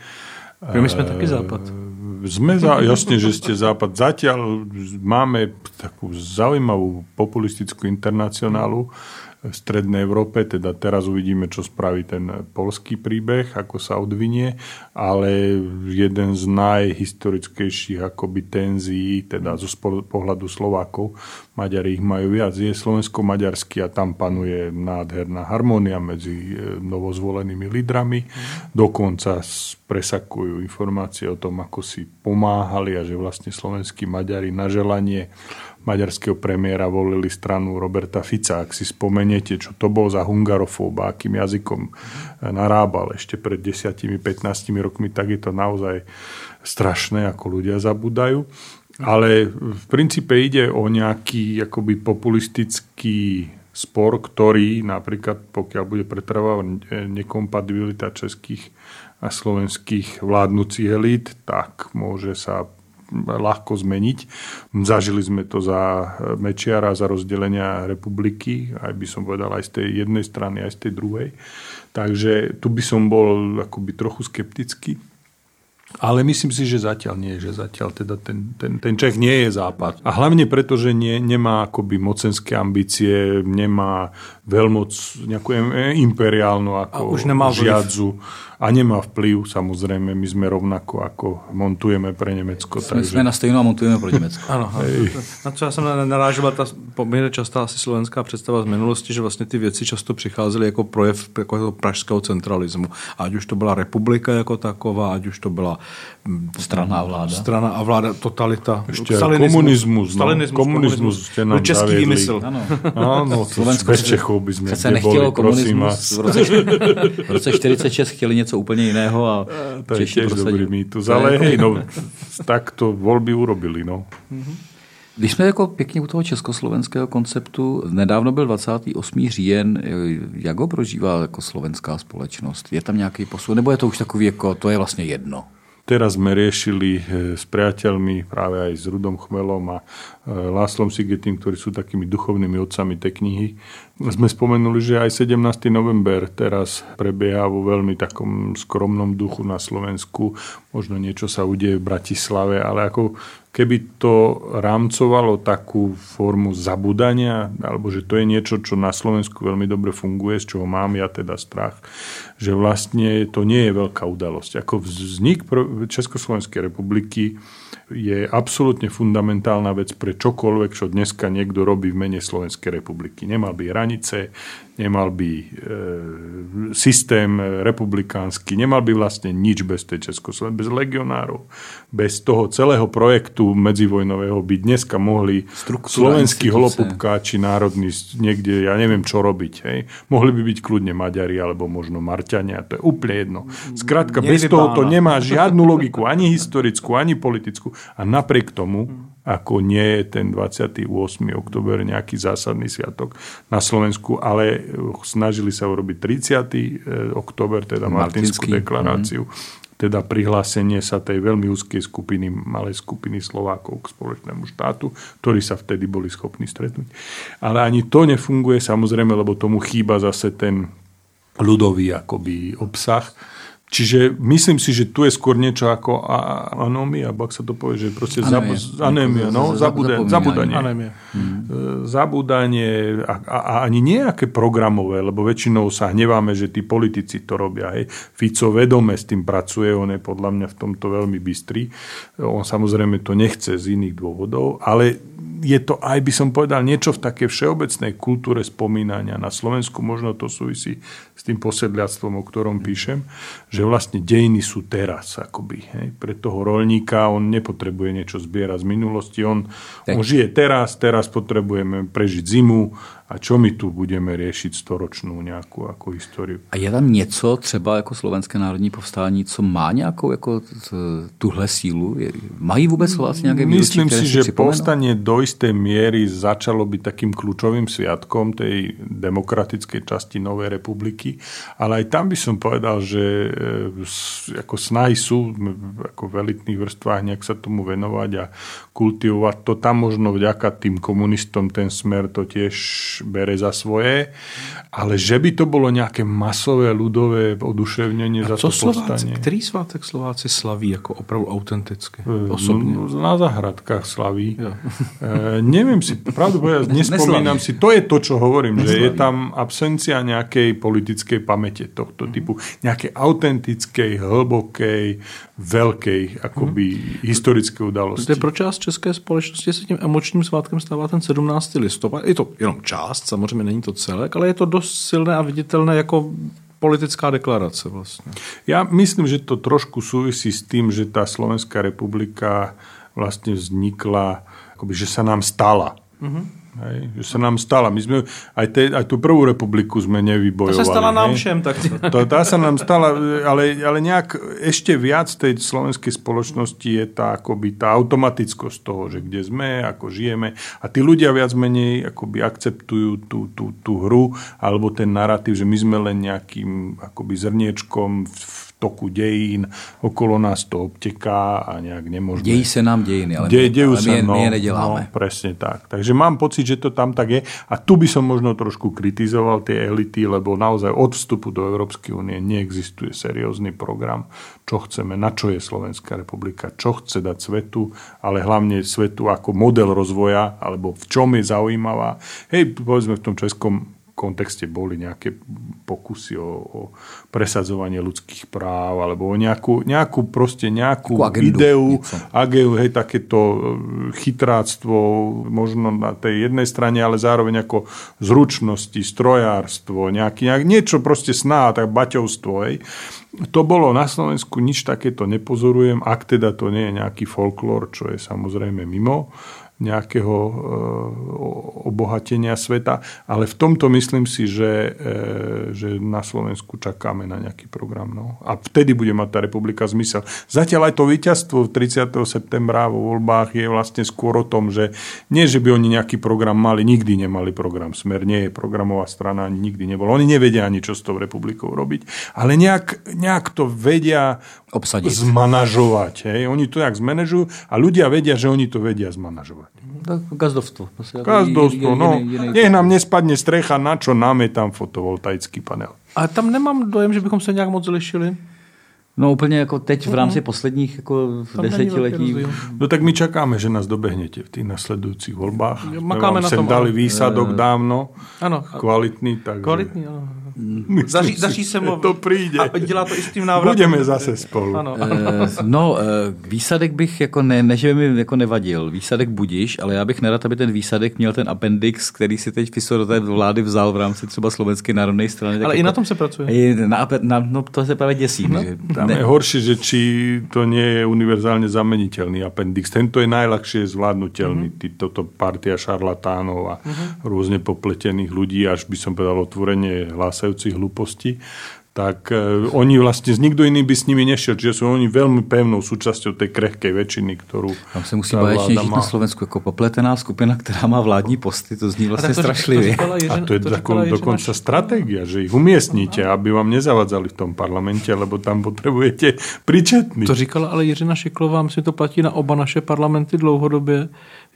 My sme taký západ. Sme, za, jasne, že ste západ. Zatiaľ máme takú zaujímavú populistickú internacionálu, v Strednej Európe, teda teraz uvidíme, čo spraví ten polský príbeh, ako sa odvinie, ale jeden z najhistorickejších akoby tenzií, teda zo pohľadu Slovákov, Maďari ich majú viac, je slovensko-maďarský a tam panuje nádherná harmónia medzi novozvolenými lídrami. Dokonca presakujú informácie o tom, ako si pomáhali a že vlastne slovenskí Maďari na želanie maďarského premiéra volili stranu Roberta Fica, ak si spomeniete, čo to bol za hungarofóba, akým jazykom narábal ešte pred 10-15 rokmi, tak je to naozaj strašné, ako ľudia zabúdajú. Ale v princípe ide o nejaký akoby populistický spor, ktorý napríklad, pokiaľ bude pretrvávať nekompatibilita českých a slovenských vládnúcich elít, tak môže sa ľahko zmeniť. Zažili sme to za Mečiara, za rozdelenia republiky, aj by som povedal aj z tej jednej strany, aj z tej druhej. Takže tu by som bol akoby trochu skeptický. Ale myslím si, že zatiaľ nie, že zatiaľ teda ten, ten, ten Čech nie je západ. A hlavne preto, že nie, nemá akoby mocenské ambície, nemá veľmoc nejakú imperiálnu ako a už nemá žiadzu. Vliv a nemá vplyv, samozrejme, my sme rovnako ako montujeme pre Nemecko. My takže... sme na stejno a montujeme pro Německo. ano, na co já jsem narážoval, ta poměrně častá asi slovenská představa z minulosti, že vlastně ty věci často přicházely jako projev jako pražského centralismu. Ať už to byla republika jako taková, ať už to byla mm, strana a vláda. Strana a vláda, totalita. Ještě stalinismus, komunismus. No, stalinismus, komunismus, komunismus. No, český zaviedli. výmysl. Ano, Slovensko bez Čechov by sme neboli, prosím vás. V roce, v roce 46 chtěli něco něco úplně jiného a to je tiež dobrý mýtus, ale hej, no, tak to voľby urobili. No. Když jsme jako pěkně u toho československého konceptu, nedávno byl 28. říjen, jak ho prožívá jako slovenská společnost? Je tam nějaký posun, nebo je to už takový, jako to je vlastně jedno? Teraz sme riešili eh, s priateľmi, práve aj s Rudom Chmelom a eh, Láslom Sigetým, ktorí sú takými duchovnými otcami tej knihy. Sme spomenuli, že aj 17. november teraz prebieha vo veľmi takom skromnom duchu na Slovensku. Možno niečo sa udeje v Bratislave, ale ako keby to rámcovalo takú formu zabudania, alebo že to je niečo, čo na Slovensku veľmi dobre funguje, z čoho mám ja teda strach, že vlastne to nie je veľká udalosť. Ako vznik Československej republiky je absolútne fundamentálna vec pre čokoľvek, čo dneska niekto robí v mene Slovenskej republiky. Nemal by hranice, nemal by e, systém republikánsky, nemal by vlastne nič bez tej Československej, bez legionárov, bez toho celého projektu medzivojnového by dneska mohli slovenskí holopupkáči národní niekde, ja neviem čo robiť. Hej. Mohli by byť kľudne Maďari alebo možno Marťania, to je úplne jedno. Skrátka, bez toho to nemá žiadnu logiku, ani historickú, ani politickú. A napriek tomu, ako nie je ten 28. oktober nejaký zásadný sviatok na Slovensku, ale snažili sa urobiť 30. E, oktober, teda Martinskú deklaráciu, mm. teda prihlásenie sa tej veľmi úzkej skupiny, malej skupiny Slovákov k spoločnému štátu, ktorí sa vtedy boli schopní stretnúť. Ale ani to nefunguje, samozrejme, lebo tomu chýba zase ten ľudový akoby obsah Čiže myslím si, že tu je skôr niečo ako anomia, alebo ak sa to povie, že proste anémia, no, zabudanie. Anémia. Hmm. Zabudanie a, a, a ani nejaké programové, lebo väčšinou sa hneváme, že tí politici to robia. Hej. Fico vedome s tým pracuje, on je podľa mňa v tomto veľmi bystrý. On samozrejme to nechce z iných dôvodov, ale je to aj, by som povedal, niečo v takej všeobecnej kultúre spomínania. Na Slovensku možno to súvisí s tým posedliactvom, o ktorom píšem, že vlastne dejiny sú teraz. Akoby, hej. Pre toho rolníka on nepotrebuje niečo zbierať z minulosti. On, on žije teraz, teraz potrebujeme prežiť zimu, a čo my tu budeme riešiť storočnú nějakou jako históriu. A je tam něco třeba jako slovenské národní povstání, co má nějakou jako tuhle sílu? Mají vůbec Slováci nějaké výročí, Myslím si, že povstanie do isté miery začalo byť takým kľúčovým sviatkom tej demokratickej časti Novej republiky, ale aj tam by som povedal, že e, ako snahy sú ako v elitných vrstvách nejak sa tomu venovať a kultivovať to. Tam možno vďaka tým komunistom ten smer to tiež bere za svoje, ale že by to bolo nejaké masové ľudové oduševnenie za to povstanie. Ktorý svátek Slováci slaví ako opravdu autenticky? E, osobne? No, na zahradkách slaví. Ja. E, neviem si, pravdu povedať, (laughs) nespomínam si, to je to, čo hovorím, Neslaví. že je tam absencia nejakej politickej pamäte tohto typu, nejakej autentickej, hlbokej, veľkej akoby hmm. historické udalosti. Protože pro část české společnosti se tím emočním svátkem stává ten 17. listopad. Je to jenom část, samozřejmě není to celé, ale je to dost silné a viditelné jako politická deklarace vlastně. Ja myslím, že to trošku súvisí s tým, že tá Slovenská republika vlastne vznikla, akoby, že sa nám stala. Mm-hmm Hej, že sa nám stala. My sme, aj, te, aj tú prvú republiku sme nevybojovali. To sa stala nám hej. všem. Tak... To, tá sa nám stala, ale, ale nejak ešte viac tej slovenskej spoločnosti je tá, akoby, tá automatickosť toho, že kde sme, ako žijeme a tí ľudia viac menej akoby akceptujú tú, tú, tú hru alebo ten narratív, že my sme len nejakým akoby zrniečkom v, v toku dejín, okolo nás to obteká a nejak nemôžeme... Dejí sa nám dejiny, ale, De, dejú ale sa, my, no, my nedeláme. No, presne tak. Takže mám pocit, že to tam tak je. A tu by som možno trošku kritizoval tie elity, lebo naozaj od vstupu do Európskej únie neexistuje seriózny program, čo chceme, na čo je Slovenská republika, čo chce dať svetu, ale hlavne svetu ako model rozvoja, alebo v čom je zaujímavá. Hej, povedzme v tom českom kontexte boli nejaké pokusy o, o presadzovanie ľudských práv alebo o nejakú, nejakú proste nejakú agendu, ideu, niečo. ageu, hej, takéto e, chytráctvo možno na tej jednej strane, ale zároveň ako zručnosti, strojárstvo, nejaký, nejak, niečo proste sná, tak baťovstvo, hej. To bolo na Slovensku, nič takéto nepozorujem, ak teda to nie je nejaký folklór, čo je samozrejme mimo nejakého e, obohatenia sveta, ale v tomto myslím si, že, e, že na Slovensku čakáme na nejaký program. No. A vtedy bude mať tá republika zmysel. Zatiaľ aj to víťazstvo 30. septembra vo voľbách je vlastne skôr o tom, že nie, že by oni nejaký program mali, nikdy nemali program. Smer nie je programová strana, ani nikdy nebol. Oni nevedia ani, čo s tou republikou robiť, ale nejak, nejak to vedia Obsadiť. zmanažovať. Hej. Oni to nejak zmanéžujú a ľudia vedia, že oni to vedia zmanažovať. Gazdovstvo. Proste Gazdovstvo, no. Nech nám nespadne strecha, na čo nám je tam fotovoltaický panel. A tam nemám dojem, že bychom se nějak moc lišili. No úplně jako teď v rámci posledních jako Tam desetiletí. No tak my čakáme, že nás dobehnete v tých nasledujúcich voľbách. Makáme vám na sem tom, dali výsadok dávno, Ano. kvalitný, takže... Kvalitní, ano. Daří, si, daří se mu. to přijde. A dělá to i s tím návratem. Budeme zase spolu. Ano. Eh, No, eh, výsadek bych jako ne, ne, že by mi jako nevadil. Výsadek budíš, ale já bych nerad, aby ten výsadek měl ten appendix, který si teď Fiso do té vlády vzal v rámci třeba Slovenské národné strany. tak Ale i jako- na tom se pracuje. I na, na, no to se právě děsím. No, že Tam je horšie, že či to nie je univerzálne zameniteľný appendix. Tento je najľahšie zvládnutelný. Mhm. Mm-hmm. Toto partia šarlatánov a mm-hmm. rôzne popletených ľudí, až by som povedal otvorenie hlásajúcich hlúpostí tak e, oni vlastne, nikto iný by s nimi nešiel, čiže sú oni veľmi pevnou súčasťou tej krehkej väčšiny, ktorú Tam se musí vláda žít má. na Slovensku jako popletená skupina, která má vládní posty. To zní vlastně tak to- to strašlivě. říkala A Jiřina- to je to tako, dokonca stratégia, že ich umiestníte, aby vám nezavadzali v tom parlamente, lebo tam potrebujete pričetný. To říkala ale Jiřina Šiklová, myslím, to platí na oba naše parlamenty dlouhodobě,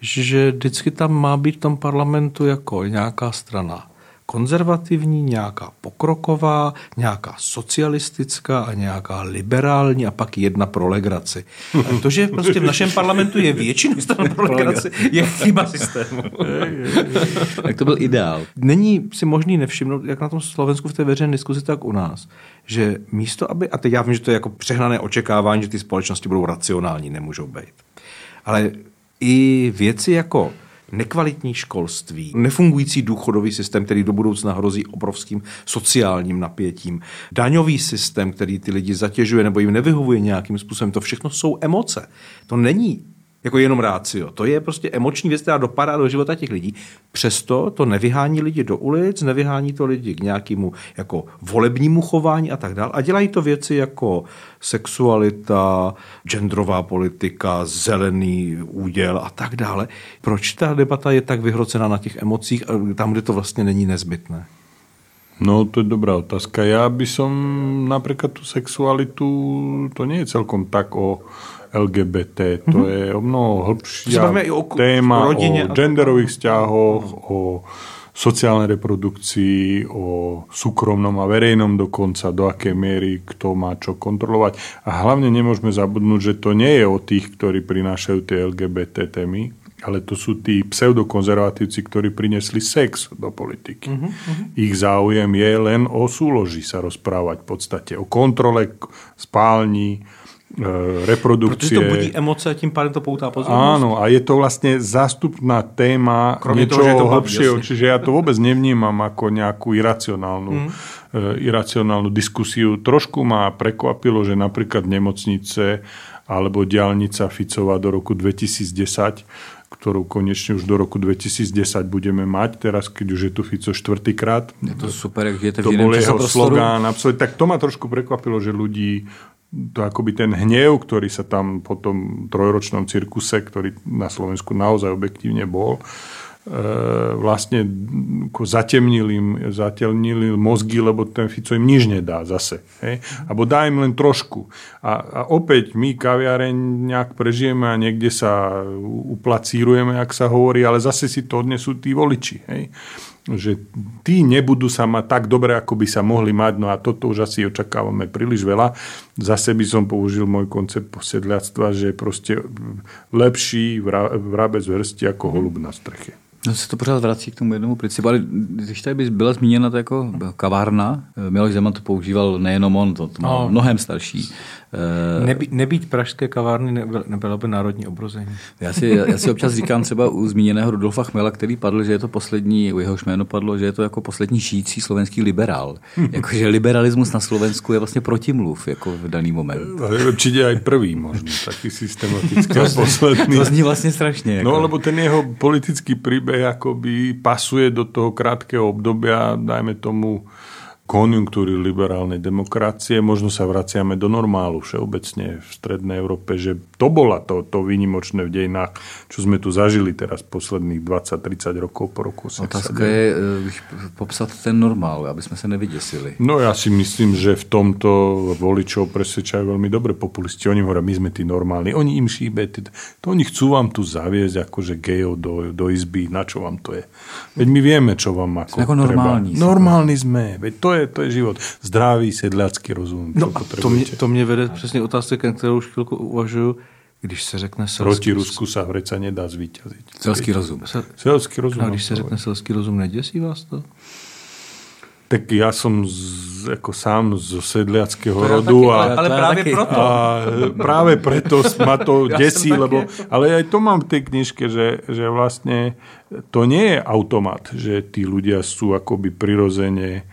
že vždycky tam má být v tom parlamentu jako nějaká strana konzervativní, nějaká pokroková, nějaká socialistická a nějaká liberální a pak jedna pro legraci. A to, že prostě v našem parlamentu je většina stran pro legraci, je chyba systému. Tak to byl ideál. Není si možný nevšimnout, jak na tom Slovensku v té veřejné diskuzi, tak u nás, že místo, aby, a teď já vím, že to je jako přehnané očekávání, že ty společnosti budou racionální, nemůžou být. Ale i věci jako nekvalitní školství, nefungující důchodový systém, který do budoucna hrozí obrovským sociálním napětím, daňový systém, který ty lidi zatěžuje nebo jim nevyhovuje nějakým způsobem, to všechno jsou emoce. To není jako jenom rácio. To je prostě emoční věc, která dopadá do života těch lidí. Přesto to nevyhání lidi do ulic, nevyhání to lidi k nějakému jako volebnímu chování a tak dále. A dělají to věci jako sexualita, genderová politika, zelený úděl a tak dále. Proč ta debata je tak vyhrocená na těch emocích, a tam, kde to vlastně není nezbytné? No, to je dobrá otázka. Ja by som napríklad tú sexualitu, to nie je celkom tak o LGBT, to Mhm. je o mnoho hĺbšia o téma, rodine o genderových vzťahoch, o sociálnej reprodukcii, o súkromnom a verejnom dokonca, do akej miery kto má čo kontrolovať. A hlavne nemôžeme zabudnúť, že to nie je o tých, ktorí prinášajú tie LGBT témy, ale to sú tí pseudokonzervatívci, ktorí prinesli sex do politiky. Mhm, Ich záujem je len o súloži sa rozprávať v podstate, o kontrole k- e, Protože reprodukcie. to budí emoce a tím pádem to poutá pozornost. Áno, a je to vlastne zástupná téma Kromě niečoho toho, že je to hlbšieho, jasne. čiže ja to vôbec nevnímam ako nejakú iracionálnu, Mm. e, iracionálnu diskusiu. Trošku ma prekvapilo, že napríklad nemocnice alebo diálnica Ficova do roku 2010, ktorú konečne už do roku 2010 budeme mať, teraz keď už je tu Fico štvrtýkrát. Je to super, žijete v To bol jeho slogán, absolútne. Tak to ma trošku prekvapilo, že ľudí to akoby ten hnev, ktorý sa tam po tom trojročnom cirkuse, ktorý na Slovensku naozaj objektívne bol, e, vlastne zatemnil im, zatemnil mozgy, lebo ten Fico im nič nedá zase. Hej? Abo dá im len trošku. A, a opäť my kaviareň nejak prežijeme a niekde sa uplacírujeme, ak sa hovorí, ale zase si to odnesú tí voliči. Hej? Že tí nebudú sa mať tak dobre, ako by sa mohli mať, no a toto už asi očakávame príliš veľa. Zase by som použil môj koncept posedľactva, že proste lepší vra- vrabec v hrsti ako holub na streche. No se to pořád vrací k tomu jednomu principu, ale když tady by byla zmíněna to jako kavárna, Miloš Zeman to používal nejenom on, to, to má No. mnohem starší. Eh, Nebý, nebýt pražské kavárny nebyl- nebylo by národní obrození. Já si, já si občas říkám třeba u zmíněného Rudolfa Chmela, který padl, že je to poslední, u jehož jméno padlo, že je to jako poslední žijící slovenský liberál. (laughs) Jakože liberalismus na Slovensku je vlastně protimluv jako v daný moment. Ale určite aj prvý možno, taký systematický a (laughs) posledný. To zní vlastně strašně. Jako. No, lebo ten jeho politický príbeh akoby pasuje do toho krátkeho obdobia, dajme tomu, konjunktúry liberálnej demokracie. Možno sa vraciame do normálu všeobecne v strednej Európe, že to bola to, to výnimočné v dejinách, čo sme tu zažili teraz posledných 20-30 rokov po roku. Otázka je, eh, popsat ten normál, aby jsme se nevyděsili. No ja si myslím, že v tomto voličov presvedčajú veľmi dobre populisti. Oni hovoria, my sme tí normálni. Oni im šíbe, to oni chcú vám tu zaviesť akože gejov do, do izby. Na čo vám to je? Veď my vieme, čo vám ako, Sme ako normální. treba. Normálni sme. Veď to je, to je život. Zdravý sedlácky rozum. No čo a to mě, to mě vede přesně otázce, kterou už chvilku uvažuju, když se řekne selský, Proti Rusku sa hreď sa nedá zvíťaziť. Selský rozum. Se, Selský rozum. a když se no. řekne selský rozum, neděsí vás to? Tak ja som z, ako sám zo sedliackého To ja rodu. taky, a, ale- ale práve proto. A práve preto ma to (laughs) Ja desí, taký lebo, ale aj to mám v tej knižke, že, že vlastne to nie je automat, že tí ľudia sú akoby prirodzene e,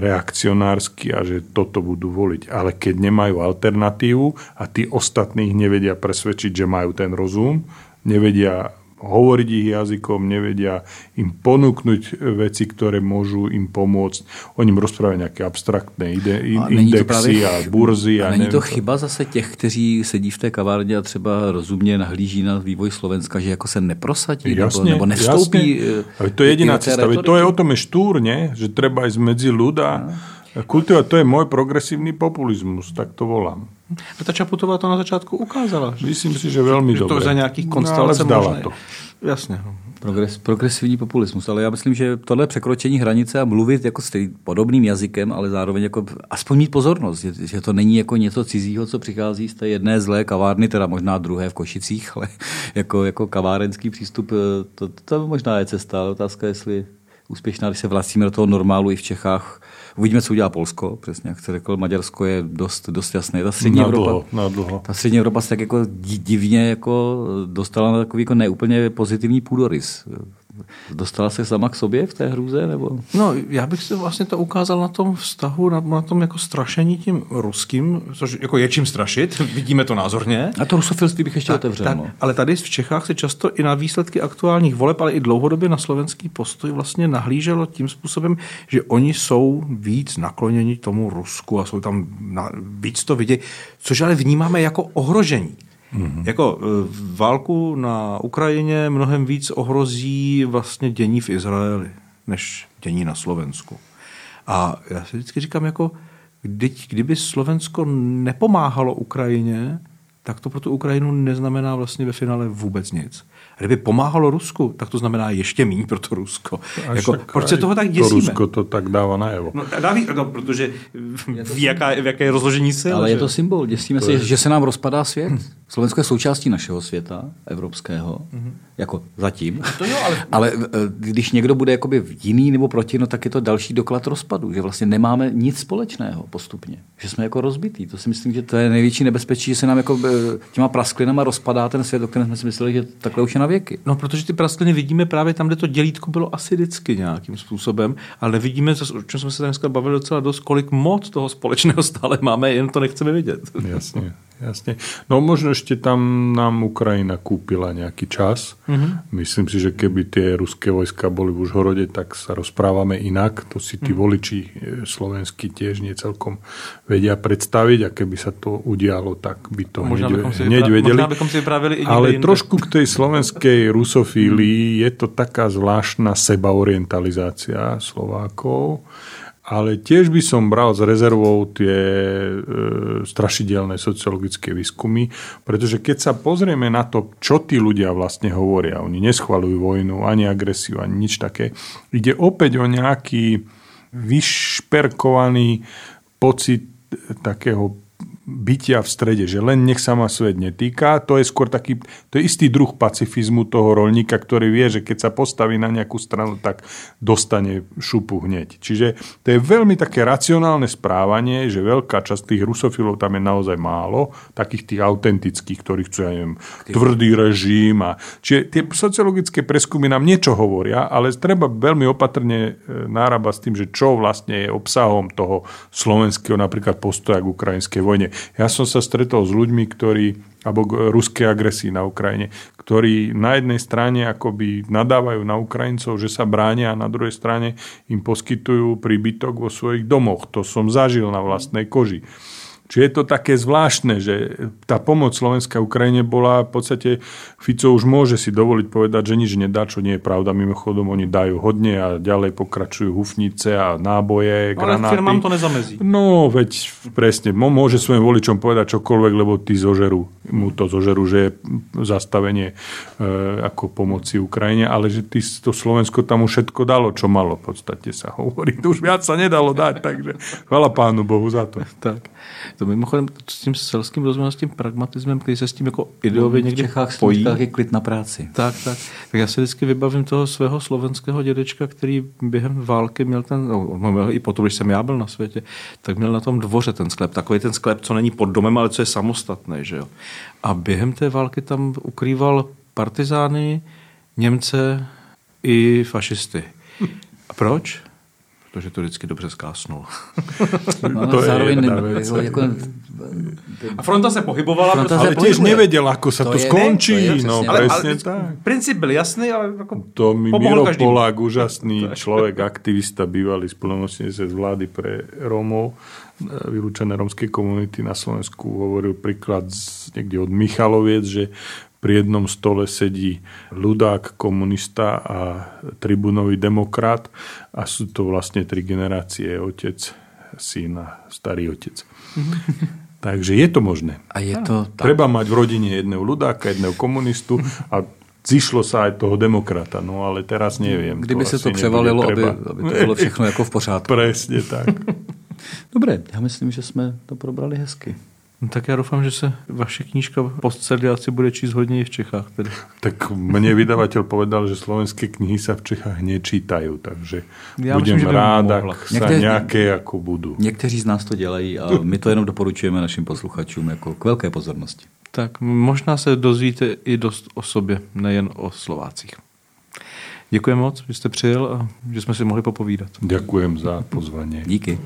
reakcionársky a že toto budú voliť. Ale keď nemajú alternatívu a tí ostatných nevedia presvedčiť, že majú ten rozum, nevedia hovoriť ich jazykom, nevedia im ponúknuť veci, ktoré môžu im pomôcť. Oni im rozprávajú nejaké abstraktné ide, A indexy právě- a burzy. A, a není to chyba zase těch, kteří sedí v té kavárně a třeba rozumně nahlíží na vývoj Slovenska, že jako se neprosadí nebo, nebo nevstoupí jasne. eh, Ale to je jediná cesta. To je o tom je štúr, nie? že treba ísť medzi ľud a kultivovať. To je môj progresívny populizmus, tak to volám. No ta Čaputová to na začátku ukázala. Že, Myslím si, že veľmi že to dobre. za nějakých No, ale konstelací vzdala možné. to. Jasně. no. Progres, progresivní populismus, ale já myslím, že tohle překročení hranice a mluvit jako stej, podobným jazykem, ale zároveň jako aspoň mít pozornost, že, že to není jako něco cizího, co přichází z té jedné zlé kavárny, teda možná druhé v Košicích, (laughs) ale jako, jako kavárenský přístup, eh, to, to možná je cesta, ale otázka je, jestli úspěšná, když se vracíme do toho normálu i v Čechách. Uvidíme, co udělá Polsko, přesně jak jste řekl, Maďarsko je dost, dost jasné. Ta střední Na Evropa, dlho, na dlho. ta střední Evropa se tak jako di- divně jako dostala na takový jako neúplně pozitivní půdorys. Dostala se sama k sobě v té hrůze? Nebo? No, já bych si vlastně to ukázal na tom vztahu, na, na tom jako strašení tím ruským, což jako je čím strašit, (laughs) vidíme to názorně. A to rusofilství bych ještě otevřel. Tak, no. ale tady v Čechách se často i na výsledky aktuálních voleb, ale i dlouhodobě na slovenský postoj vlastně nahlíželo tím způsobem, že oni jsou víc nakloněni tomu Rusku a jsou tam na, víc to vidět, což ale vnímáme jako ohrožení. Mm-hmm. Jako e, válku na Ukrajině mnohem víc ohrozí vlastně dění v Izraeli, než dění na Slovensku. A já si vždycky říkám, jako, kdy, kdyby Slovensko nepomáhalo Ukrajině, tak to pro tu Ukrajinu neznamená vlastně ve finále vůbec nic. Kdyby pomáhalo Rusku, tak to znamená ještě méně pro to Rusko. Jako, však proč se toho tak To děsíme? Rusko to tak dáva najevo. No, dáví, no, protože ví, jaká, v jaké je rozložení sil. Ale je že? to symbol. Děsíme To se, je- že se nám rozpadá svět. Slovensko je součástí našeho světa, evropského, jako zatím. To jo, ale- ale eh, když někdo bude jakoby jiný nebo proti, no, tak je to další doklad rozpadu, že vlastně nemáme nic společného postupně, že jsme jako rozbitý. To si myslím, že to je největší nebezpečí, že se nám jako eh, těma prasklinama rozpadá ten svět, o kterém jsme si mysleli, že takhle už je na věky. No, protože ty praskliny vidíme právě tam, kde to dělítko bylo asi vždycky nějakým způsobem, ale nevidíme, o čem jsme se dneska bavili docela dost, kolik moc toho společného stále máme, jen to nechceme vidět. Jasne, jasne. No možno ešte tam nám Ukrajina kúpila nejaký čas. Mhm. Myslím si, že keby tie ruské vojska boli v Užhorode, tak sa rozprávame inak. To si tí Mhm. voliči e, slovenskí tiež nie celkom vedia predstaviť a keby sa to udialo, tak by to Možná hneď, si hneď vypra- vedeli. možná bychom si vyprávěli i někde Ale jinde. trošku k tej slovenskej rusofílii je to taká zvláštna sebaorientalizácia Slovákov, ale tiež by som bral s rezervou tie e, strašidelné sociologické výskumy, pretože keď sa pozrieme na to, čo tí ľudia vlastne hovoria, oni neschvalujú vojnu, ani agresiu, ani nič také, ide opäť o nejaký vyšperkovaný pocit takého bytia v strede, že len nech sa ma svet netýka. To je skôr taký, to je istý druh pacifizmu toho rolníka, ktorý vie, že keď sa postaví na nejakú stranu, tak dostane šupu hneď. Čiže to je veľmi také racionálne správanie, že veľká časť tých rusofilov tam je naozaj málo, takých tých autentických, ktorí chcú, ja neviem, tvrdý režim. A, čiže tie sociologické preskumy nám niečo hovoria, ale treba veľmi opatrne e, nárabať s tým, že čo vlastne je obsahom toho slovenského napríklad postoja k ukrajinskej vojne. Ja som sa stretol s ľuďmi, ktorí alebo ruskej agresii na Ukrajine, ktorí na jednej strane akoby nadávajú na Ukrajincov, že sa bránia a na druhej strane im poskytujú príbytok vo svojich domoch. To som zažil na vlastnej koži. Čiže je to také zvláštne, že tá pomoc Slovenska Ukrajine bola v podstate, Fico už môže si dovoliť povedať, že nič nedá, čo nie je pravda. Mimochodom, oni dajú hodne a ďalej pokračujú hufnice a náboje, Ale granáty. firmám to nezamezí. No, veď presne, môže svojim voličom povedať čokoľvek, lebo tí zožerú, mu to zožerú, že je zastavenie e, ako pomoci Ukrajine, ale že tí, to Slovensko tam už všetko dalo, čo malo v podstate sa hovorí. To (laughs) už viac sa nedalo dať, takže chvala pánu Bohu za to. Tak. To mimochodem s tím selským rozumem, s tím pragmatismem, který se s tím jako ideově v někde Čechách, pojí. v je klid na práci. Tak, tak. Tak já si vždycky vybavím toho svého slovenského dědečka, který během války měl ten, no, on měl i potom, když jsem já byl na světě, tak měl na tom dvoře ten sklep. Takový ten sklep, co není pod domem, ale co je samostatný, že jo. A během té války tam ukrýval partizány, Němce i fašisty. A proč? Protože to vždycky dobře zkásnul. (laughs) No, To je zároveň ne- vec. jako, A fronta se pohybovala, Fronta Ale tiež nevedel, ako sa to, To je- skončí. to je přesně no, tak. ale, presne ale tak. princip byl jasný, ale jako To mi Miro každému. Polák, úžasný (laughs) človek, aktivista, bývalý splnomocnenec z vlády pre Rómov, vylúčené rómskej komunity na Slovensku, hovoril príklad z, niekde od Michaloviec, že pri jednom stole sedí ľudák, komunista a tribunový demokrat a sú to vlastne tri generácie, otec, syn a starý otec. (laughs) Takže je to možné. A je to tak. Treba mať v rodine jedného ľudáka, jedného komunistu a zišlo sa aj toho demokrata, no ale teraz neviem. Kdyby se asi to převalilo, aby, aby to bylo všechno jako v pořádku. (laughs) Presne tak. Dobré, já myslím, že jsme to probrali hezky. No, tak já doufám, že se vaše knížka Postceliaci bude číst hodně i v Čechách. Tedy. Tak mne vydavateľ povedal, že slovenské knihy sa v Čechách nečítajú, takže Já budem myslím, rád, ak sa nejaké ako budú. Někteří z nás to dělají a my to jenom doporučujeme našim posluchačům jako k velké pozornosti. Tak možná se dozvíte i dost o sobě, nejen o Slovácích. Děkuji moc, že jste přijel a že jsme si mohli popovídat. Ďakujem za pozvanie. Díky.